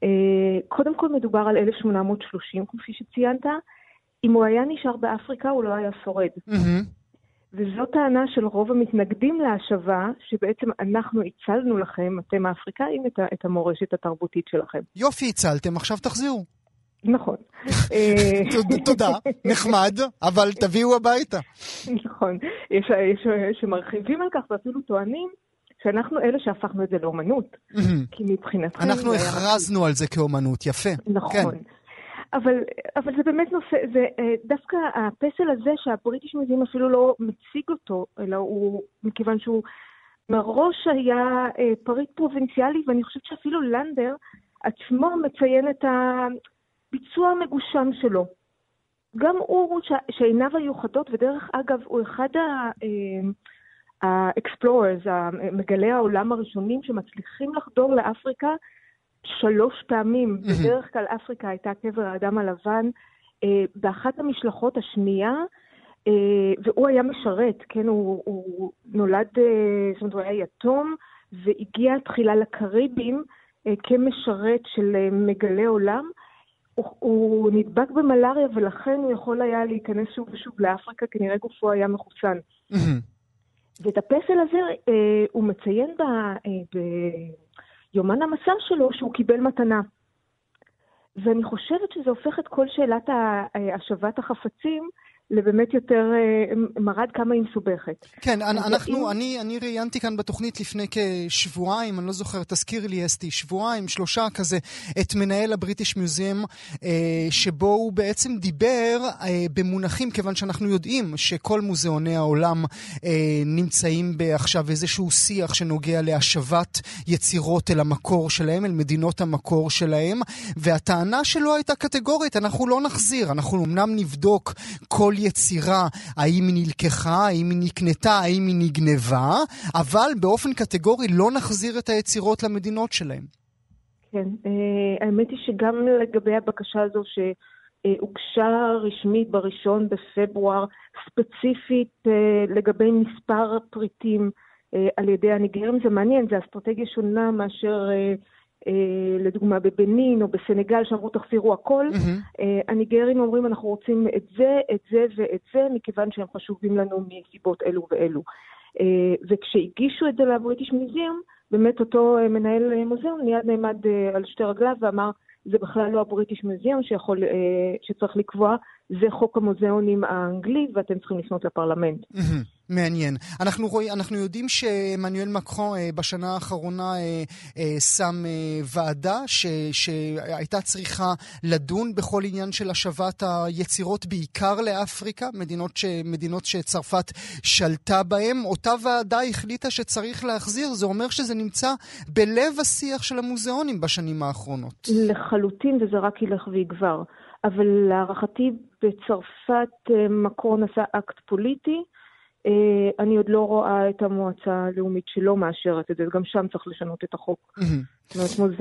אה, קודם כל מדובר על 1830, כפי שציינת. אם הוא היה נשאר באפריקה, הוא לא היה שורד. Mm-hmm. וזו טענה של רוב המתנגדים להשבה, שבעצם אנחנו הצלנו לכם, אתם האפריקאים, את המורשת התרבותית שלכם. יופי, הצלתם, עכשיו תחזירו. נכון. תודה, נחמד, אבל תביאו הביתה. נכון. יש שמרחיבים על כך ואפילו טוענים שאנחנו אלה שהפכנו את זה לאומנות. כי מבחינתכם... אנחנו הכרזנו על זה כאומנות, יפה. נכון. אבל, אבל זה באמת נושא, זה דווקא הפסל הזה שהבריטיש מוזיאום אפילו לא מציג אותו, אלא הוא, מכיוון שהוא מראש היה פריט פרובינציאלי, ואני חושבת שאפילו לנדר עצמו מציין את הביצוע המגושם שלו. גם הוא, שעיניו היו חדות, ודרך אגב, הוא אחד ה-explorers, מגלי העולם הראשונים שמצליחים לחדור לאפריקה שלוש פעמים. בדרך כלל אפריקה הייתה קבר האדם הלבן. באחת המשלחות השנייה, והוא היה משרת, כן, הוא, הוא נולד, זאת אומרת, הוא היה יתום, והגיע תחילה לקריבים כמשרת של מגלי עולם. הוא, הוא נדבק במלאריה ולכן הוא יכול היה להיכנס שוב ושוב לאפריקה, כנראה גופו היה מחוסן. ואת הפסל הזה אה, הוא מציין ב, אה, ביומן המסע שלו שהוא קיבל מתנה. ואני חושבת שזה הופך את כל שאלת השבת החפצים לבאמת יותר, מראה עד כמה היא מסובכת. כן, אנחנו, אני, אני ראיינתי כאן בתוכנית לפני כשבועיים, אני לא זוכר, תזכיר לי אסתי, שבועיים, שלושה כזה, את מנהל הבריטיש מיוזיאם, שבו הוא בעצם דיבר במונחים, כיוון שאנחנו יודעים שכל מוזיאוני העולם נמצאים עכשיו איזשהו שיח שנוגע להשבת יצירות אל המקור שלהם, אל מדינות המקור שלהם, והטענה שלו הייתה קטגורית, אנחנו לא נחזיר, אנחנו אמנם נבדוק כל יצירה, האם היא נלקחה, האם היא נקנתה, האם היא נגנבה, אבל באופן קטגורי לא נחזיר את היצירות למדינות שלהם. כן, האמת היא שגם לגבי הבקשה הזו שהוגשה רשמית בראשון בפברואר, ספציפית לגבי מספר פריטים על ידי הניגרים, זה מעניין, זה אסטרטגיה שונה מאשר... לדוגמה בבנין או בסנגל, שאמרו תחזירו הכל, mm-hmm. הניגרים אומרים אנחנו רוצים את זה, את זה ואת זה, מכיוון שהם חשובים לנו מסיבות אלו ואלו. וכשהגישו את זה לבריטיש מוזיאום, באמת אותו מנהל מוזיאום מיד נעמד על שתי רגליו ואמר, זה בכלל לא הבריטיש מוזיאום שצריך לקבוע, זה חוק המוזיאונים האנגלי ואתם צריכים לפנות לפרלמנט. מעניין. אנחנו, רואי, אנחנו יודעים שמנואל מקרון אה, בשנה האחרונה אה, אה, שם אה, ועדה ש, שהייתה צריכה לדון בכל עניין של השבת היצירות בעיקר לאפריקה, מדינות, ש, מדינות שצרפת שלטה בהן. אותה ועדה החליטה שצריך להחזיר, זה אומר שזה נמצא בלב השיח של המוזיאונים בשנים האחרונות. לחלוטין, וזה רק ילך ויגבר. אבל להערכתי בצרפת מקרון עשה אקט פוליטי. אני עוד לא רואה את המועצה הלאומית שלא מאשרת את זה, גם שם צריך לשנות את החוק. זאת אומרת,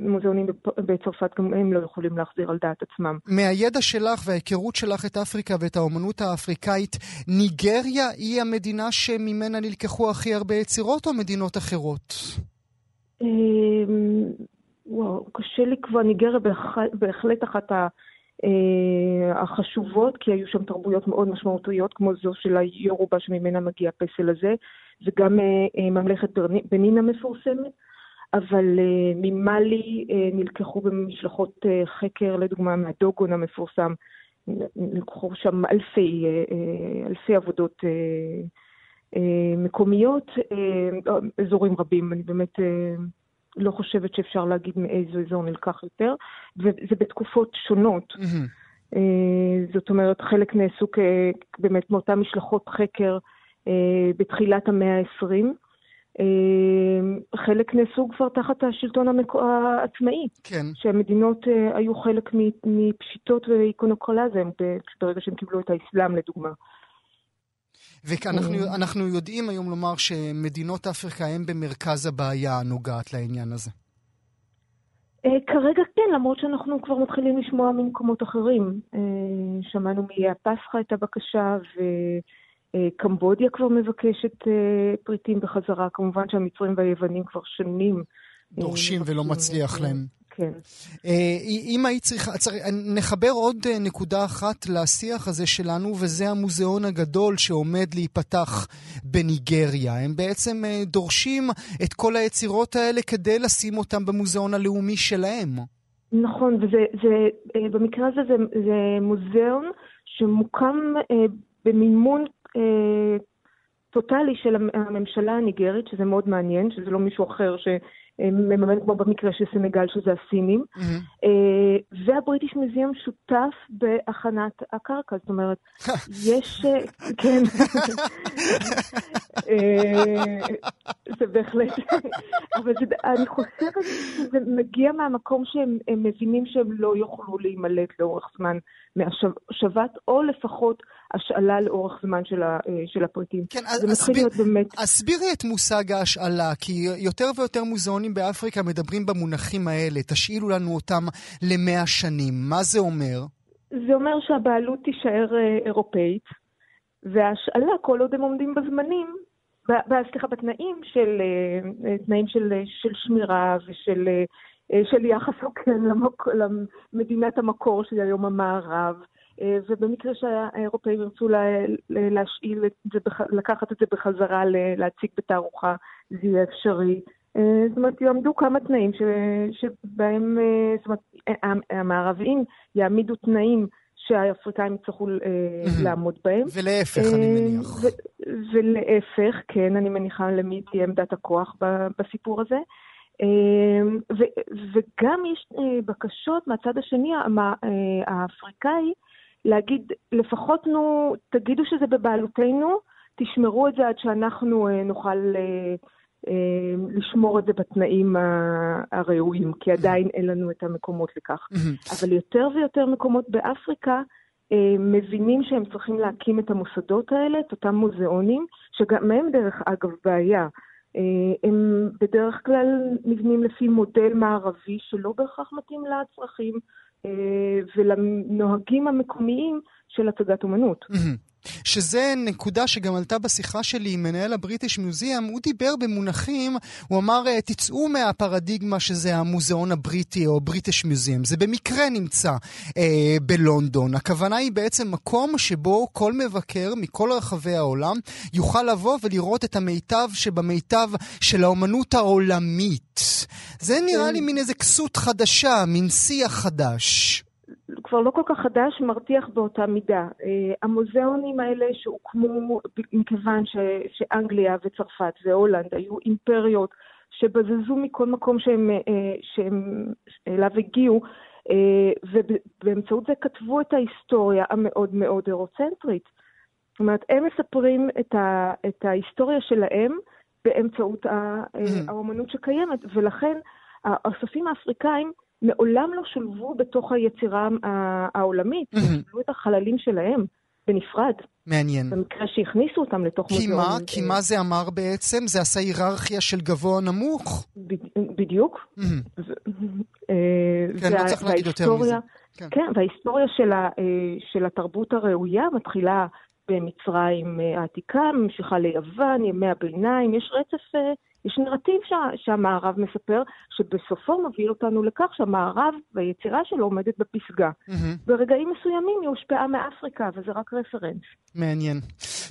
מוזיאונים בצרפת גם הם לא יכולים להחזיר על דעת עצמם. מהידע שלך וההיכרות שלך את אפריקה ואת האומנות האפריקאית, ניגריה היא המדינה שממנה נלקחו הכי הרבה יצירות או מדינות אחרות? וואו, קשה לקבוע, ניגריה בהחלט אחת ה... החשובות, כי היו שם תרבויות מאוד משמעותיות, כמו זו של היורובה שממנה מגיע הפסל הזה, וגם ממלכת בנין המפורסמת, אבל ממאלי נלקחו במשלחות חקר, לדוגמה מהדוגון המפורסם, נלקחו שם אלפי, אלפי עבודות מקומיות, אזורים רבים, אני באמת... לא חושבת שאפשר להגיד מאיזה אזור נלקח יותר, וזה בתקופות שונות. Mm-hmm. זאת אומרת, חלק נעשו באמת מאותן משלחות חקר בתחילת המאה ה-20. חלק נעשו כבר תחת השלטון המקו... העצמאי. כן. שהמדינות היו חלק מפשיטות ואיקונוקולזם ברגע שהם קיבלו את האסלאם, לדוגמה. ואנחנו יודעים היום לומר שמדינות אפריקה הן במרכז הבעיה הנוגעת לעניין הזה. כרגע כן, למרות שאנחנו כבר מתחילים לשמוע ממקומות אחרים. שמענו מאיי הפסחא את הבקשה, וקמבודיה כבר מבקשת פריטים בחזרה. כמובן שהמצרים והיוונים כבר שנים... דורשים ולא מצליח להם. כן. אם היית צריכה, נחבר עוד נקודה אחת לשיח הזה שלנו, וזה המוזיאון הגדול שעומד להיפתח בניגריה. הם בעצם דורשים את כל היצירות האלה כדי לשים אותם במוזיאון הלאומי שלהם. נכון, ובמקרה הזה זה, זה מוזיאון שמוקם אה, במימון אה, טוטאלי של הממשלה הניגרית, שזה מאוד מעניין, שזה לא מישהו אחר ש... מממן כמו במקרה של סנגל, שזה הסינים. Mm-hmm. והבריטיש מוזיאום שותף בהכנת הקרקע, זאת אומרת, יש... אה, כן. אה, זה בהחלט... אבל זה, אני חושבת שזה מגיע מהמקום שהם מבינים שהם לא יוכלו להימלט לאורך זמן מהשבת, או לפחות השאלה לאורך זמן של, ה, של הפריטים. כן, זה מתחיל להיות באמת... הסבירי את מושג ההשאלה, כי יותר ויותר מוזיאונים באפריקה מדברים במונחים האלה. תשאילו לנו אותם למאה שנים. מה זה אומר? זה אומר שהבעלות תישאר אה, אירופאית, וההשאלה, כל עוד הם עומדים בזמנים, סליחה, בתנאים של, אה, תנאים של, של שמירה ושל של יחס הוגן למדינת המקור של היום המערב. אה, ובמקרה שהאירופאים ירצו להשאיל את זה, לקחת את זה בחזרה, להציג בתערוכה, זה יהיה אפשרי. אה, זאת אומרת, יעמדו כמה תנאים שבהם, אה, זאת אומרת, המערביים יעמידו תנאים שהאפריקאים יצטרכו לעמוד בהם. ולהפך, אני מניח. ולהפך, כן, אני מניחה למי תהיה עמדת הכוח בסיפור הזה. וגם יש בקשות מהצד השני, האפריקאי, להגיד, לפחות נו, תגידו שזה בבעלותנו, תשמרו את זה עד שאנחנו אה, נוכל אה, אה, לשמור את זה בתנאים הראויים, כי עדיין אין לנו את המקומות לכך. אבל יותר ויותר מקומות באפריקה מבינים שהם צריכים להקים את המוסדות האלה, את אותם מוזיאונים, שגם הם דרך אגב בעיה. הם בדרך כלל נבנים לפי מודל מערבי שלא בהכרח מתאים לצרכים אה, ולנוהגים המקומיים של הצגת אומנות. שזה נקודה שגם עלתה בשיחה שלי עם מנהל הבריטיש מיוזיאם, הוא דיבר במונחים, הוא אמר, אה, תצאו מהפרדיגמה שזה המוזיאון הבריטי או בריטיש מיוזיאם. זה במקרה נמצא אה, בלונדון. הכוונה היא בעצם מקום שבו כל מבקר מכל רחבי העולם יוכל לבוא ולראות את המיטב שבמיטב של האומנות העולמית. זה נראה לי מין איזה כסות חדשה, מין שיח חדש. כבר לא כל כך חדש, מרתיח באותה מידה. Uh, המוזיאונים האלה שהוקמו מכיוון ש, שאנגליה וצרפת והולנד היו אימפריות שבזזו מכל מקום שהם, uh, שהם אליו הגיעו, uh, ובאמצעות זה כתבו את ההיסטוריה המאוד מאוד אירוצנטרית. זאת אומרת, הם מספרים את, ה, את ההיסטוריה שלהם באמצעות mm-hmm. האומנות שקיימת, ולכן האספים האפריקאים מעולם לא שולבו בתוך היצירה העולמית, שולבו את החללים שלהם בנפרד. מעניין. במקרה שהכניסו אותם לתוך מוזיאון. כי מה? כי מה זה אמר בעצם? זה עשה היררכיה של גבוה נמוך? בדיוק. אה, כן, לא צריך להגיד יותר מזה. כן. כן, וההיסטוריה אה, של התרבות הראויה מתחילה במצרים אה, העתיקה, ממשיכה ליוון, ימי הביניים, יש רצף יש נרטיב שה, שהמערב מספר, שבסופו מוביל אותנו לכך שהמערב והיצירה שלו עומדת בפסגה. Mm-hmm. ברגעים מסוימים היא הושפעה מאפריקה, וזה רק רפרנס. מעניין.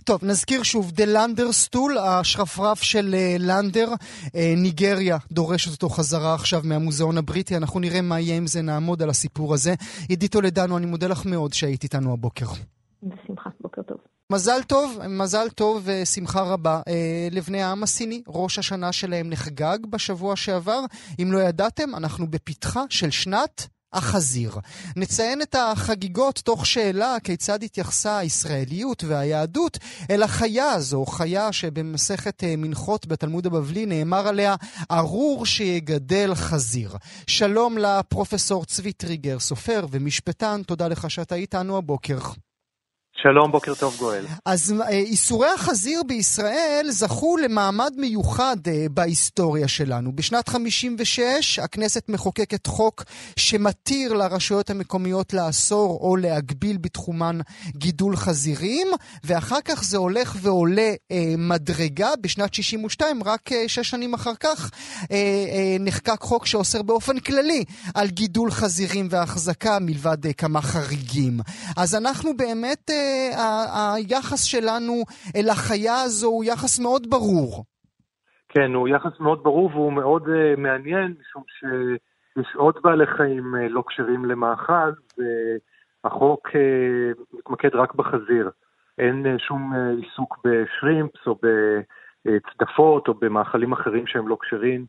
טוב, נזכיר שוב, דה לנדר סטול, השרפרף של uh, לנדר, uh, ניגריה דורשת אותו חזרה עכשיו מהמוזיאון הבריטי, אנחנו נראה מה יהיה עם זה, נעמוד על הסיפור הזה. עידית טולדנו, אני מודה לך מאוד שהיית איתנו הבוקר. בשמחה. מזל טוב, מזל טוב ושמחה רבה אה, לבני העם הסיני. ראש השנה שלהם נחגג בשבוע שעבר. אם לא ידעתם, אנחנו בפתחה של שנת החזיר. נציין את החגיגות תוך שאלה כיצד התייחסה הישראליות והיהדות אל החיה הזו, חיה שבמסכת אה, מנחות בתלמוד הבבלי נאמר עליה ארור שיגדל חזיר. שלום לפרופסור צבי טריגר, סופר ומשפטן, תודה לך שאתה איתנו הבוקר. שלום, בוקר טוב גואל. אז אה, איסורי החזיר בישראל זכו למעמד מיוחד אה, בהיסטוריה שלנו. בשנת 56' הכנסת מחוקקת חוק שמתיר לרשויות המקומיות לאסור או להגביל בתחומן גידול חזירים, ואחר כך זה הולך ועולה אה, מדרגה. בשנת 62', רק אה, שש שנים אחר כך, אה, אה, נחקק חוק שאוסר באופן כללי על גידול חזירים והחזקה מלבד אה, כמה חריגים. אז אנחנו באמת... אה, היחס שלנו אל החיה הזו הוא יחס מאוד ברור. כן, הוא יחס מאוד ברור והוא מאוד uh, מעניין, משום יש עוד בעלי חיים לא כשרים למאכל, והחוק מתמקד רק בחזיר. אין שום עיסוק בשרימפס או בצדפות או במאכלים אחרים שהם לא כשרים,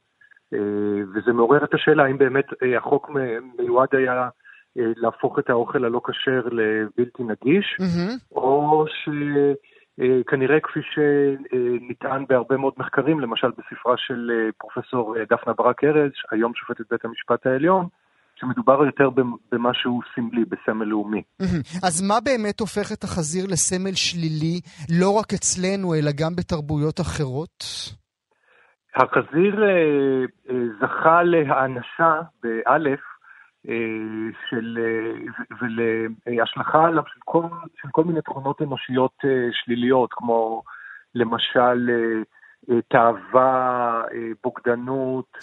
וזה מעורר את השאלה האם באמת החוק מיועד היה להפוך את האוכל הלא כשר לבלתי נגיש, mm-hmm. או שכנראה כפי שנטען בהרבה מאוד מחקרים, למשל בספרה של פרופסור דפנה ברק ארז, היום שופטת בית המשפט העליון, שמדובר יותר במשהו סמלי, בסמל לאומי. אז מה באמת הופך את החזיר לסמל שלילי, לא רק אצלנו, אלא גם בתרבויות אחרות? החזיר אה, אה, זכה להאנשה, באלף, אה, של, ולהשלכה עליו של כל, של כל מיני תכונות אנושיות שליליות, כמו למשל תאווה, בוגדנות,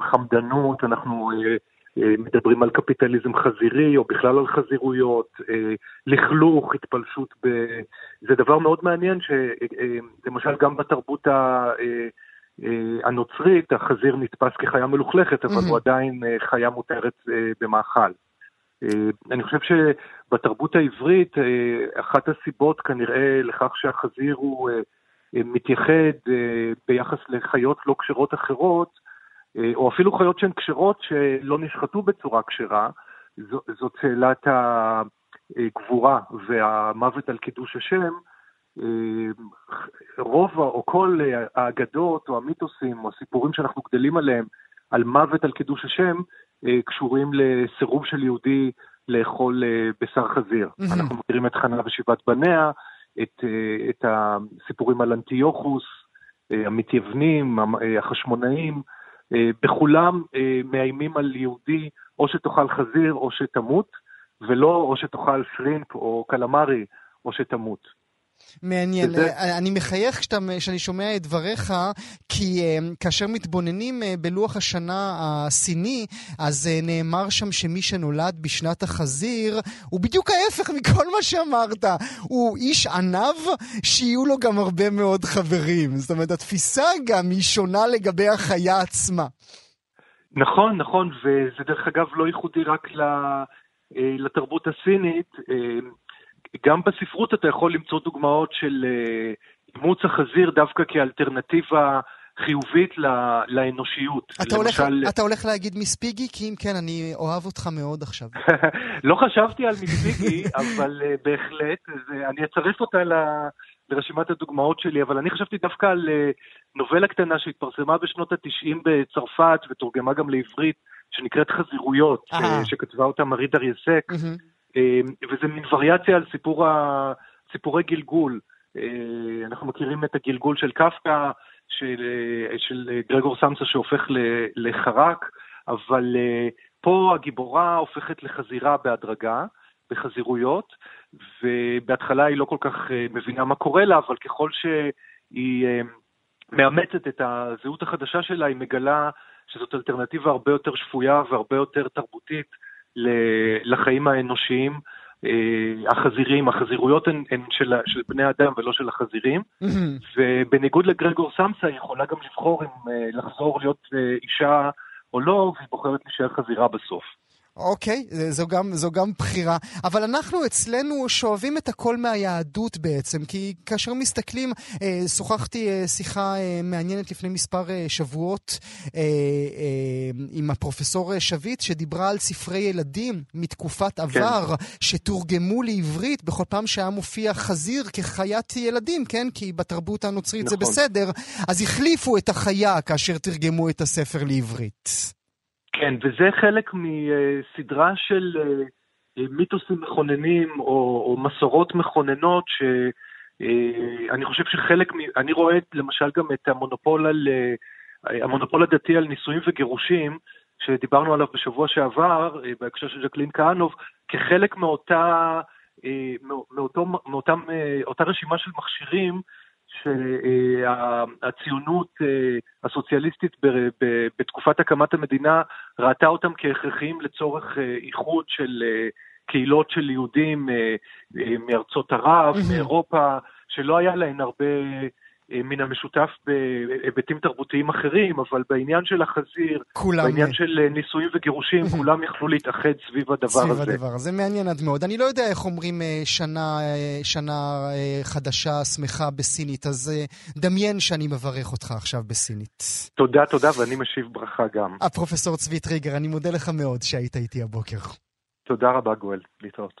חמדנות, אנחנו מדברים על קפיטליזם חזירי, או בכלל על חזירויות, לכלוך, התפלשות ב... זה דבר מאוד מעניין, שלמשל גם בתרבות ה... הנוצרית, החזיר נתפס כחיה מלוכלכת, אבל הוא עדיין חיה מותרת במאכל. אני חושב שבתרבות העברית, אחת הסיבות כנראה לכך שהחזיר הוא מתייחד ביחס לחיות לא כשרות אחרות, או אפילו חיות שהן כשרות שלא נשחטו בצורה כשרה, זאת שאלת הגבורה והמוות על קידוש השם, רוב או כל האגדות או המיתוסים או הסיפורים שאנחנו גדלים עליהם על מוות על קידוש השם, קשורים לסירוב של יהודי לאכול בשר חזיר. אנחנו מכירים את חנה ושבעת בניה, את, את הסיפורים על אנטיוכוס, המתייוונים, החשמונאים, בכולם מאיימים על יהודי או שתאכל חזיר או שתמות, ולא או שתאכל שרימפ או קלמרי או שתמות. מעניין. אה, אני מחייך כשאני שומע את דבריך, כי אה, כאשר מתבוננים אה, בלוח השנה הסיני, אז נאמר שם שמי שנולד בשנת החזיר הוא בדיוק ההפך מכל מה שאמרת. הוא איש ענב שיהיו לו גם הרבה מאוד חברים. זאת אומרת, התפיסה גם היא שונה לגבי החיה עצמה. נכון, נכון, וזה דרך אגב לא ייחודי רק לתרבות הסינית. גם בספרות אתה יכול למצוא דוגמאות של אה, אימוץ החזיר דווקא כאלטרנטיבה חיובית לאנושיות. אתה, למשל... הולך, אתה הולך להגיד מיספיגי? כי אם כן, אני אוהב אותך מאוד עכשיו. לא חשבתי על מיספיגי, אבל uh, בהחלט, זה, אני אצרף אותה ל, לרשימת הדוגמאות שלי, אבל אני חשבתי דווקא על uh, נובלה קטנה שהתפרסמה בשנות ה-90 בצרפת ותורגמה גם לעברית, שנקראת חזירויות, ש, שכתבה אותה מרי דרייסק. אמ, וזה מין וריאציה על סיפור ה... סיפורי גלגול. אה, אנחנו מכירים את הגלגול של קפקא, של, אה, של גרגור סמסה שהופך לחרק, אבל אה, פה הגיבורה הופכת לחזירה בהדרגה, בחזירויות, ובהתחלה היא לא כל כך מבינה מה קורה לה, אבל ככל שהיא מאמצת את הזהות החדשה שלה, היא מגלה שזאת אלטרנטיבה הרבה יותר שפויה והרבה יותר תרבותית לחיים האנושיים. אה, החזירים, החזירויות הן, הן של, של בני אדם ולא של החזירים, mm-hmm. ובניגוד לגרגור סמסה היא יכולה גם לבחור אם אה, לחזור להיות אה, אישה או לא, והיא בוחרת להישאר חזירה בסוף. אוקיי, זו גם, זו גם בחירה. אבל אנחנו אצלנו שואבים את הכל מהיהדות בעצם, כי כאשר מסתכלים, אה, שוחחתי אה, שיחה אה, מעניינת לפני מספר אה, שבועות אה, אה, עם הפרופסור שביט, שדיברה על ספרי ילדים מתקופת כן. עבר, שתורגמו לעברית בכל פעם שהיה מופיע חזיר כחיית ילדים, כן? כי בתרבות הנוצרית נכון. זה בסדר, אז החליפו את החיה כאשר תרגמו את הספר לעברית. כן, וזה חלק מסדרה של אה, מיתוסים מכוננים או, או מסורות מכוננות שאני אה, חושב שחלק, אני רואה למשל גם את המונופול, על, אה, המונופול הדתי על נישואים וגירושים, שדיברנו עליו בשבוע שעבר, בהקשר של ז'קלין כהנוב, כחלק מאותה, מאותו, מאותם, אותה רשימה של מכשירים שהציונות אה, הסוציאליסטית בתקופת הקמת המדינה ראתה אותם כהכרחיים לצורך אה, איחוד של אה, קהילות של יהודים מארצות ערב, מאירופה, שלא היה להן הרבה מן המשותף בהיבטים תרבותיים אחרים, אבל בעניין של החזיר, כולם... בעניין של אה, נישואים וגירושים, כולם יכלו להתאחד סביב הדבר סביב הזה. סביב הדבר הזה, מעניין עד מאוד. אני לא יודע איך אומרים אה, שנה, שנה חדשה, שמחה בסינית, אז דמיין שאני מברך אותך עכשיו בסינית. תודה, תודה, ואני משיב ברכה גם. הפרופסור צבי טריגר, אני מודה לך מאוד שהיית איתי הבוקר. תודה רבה, גואל. להתראות.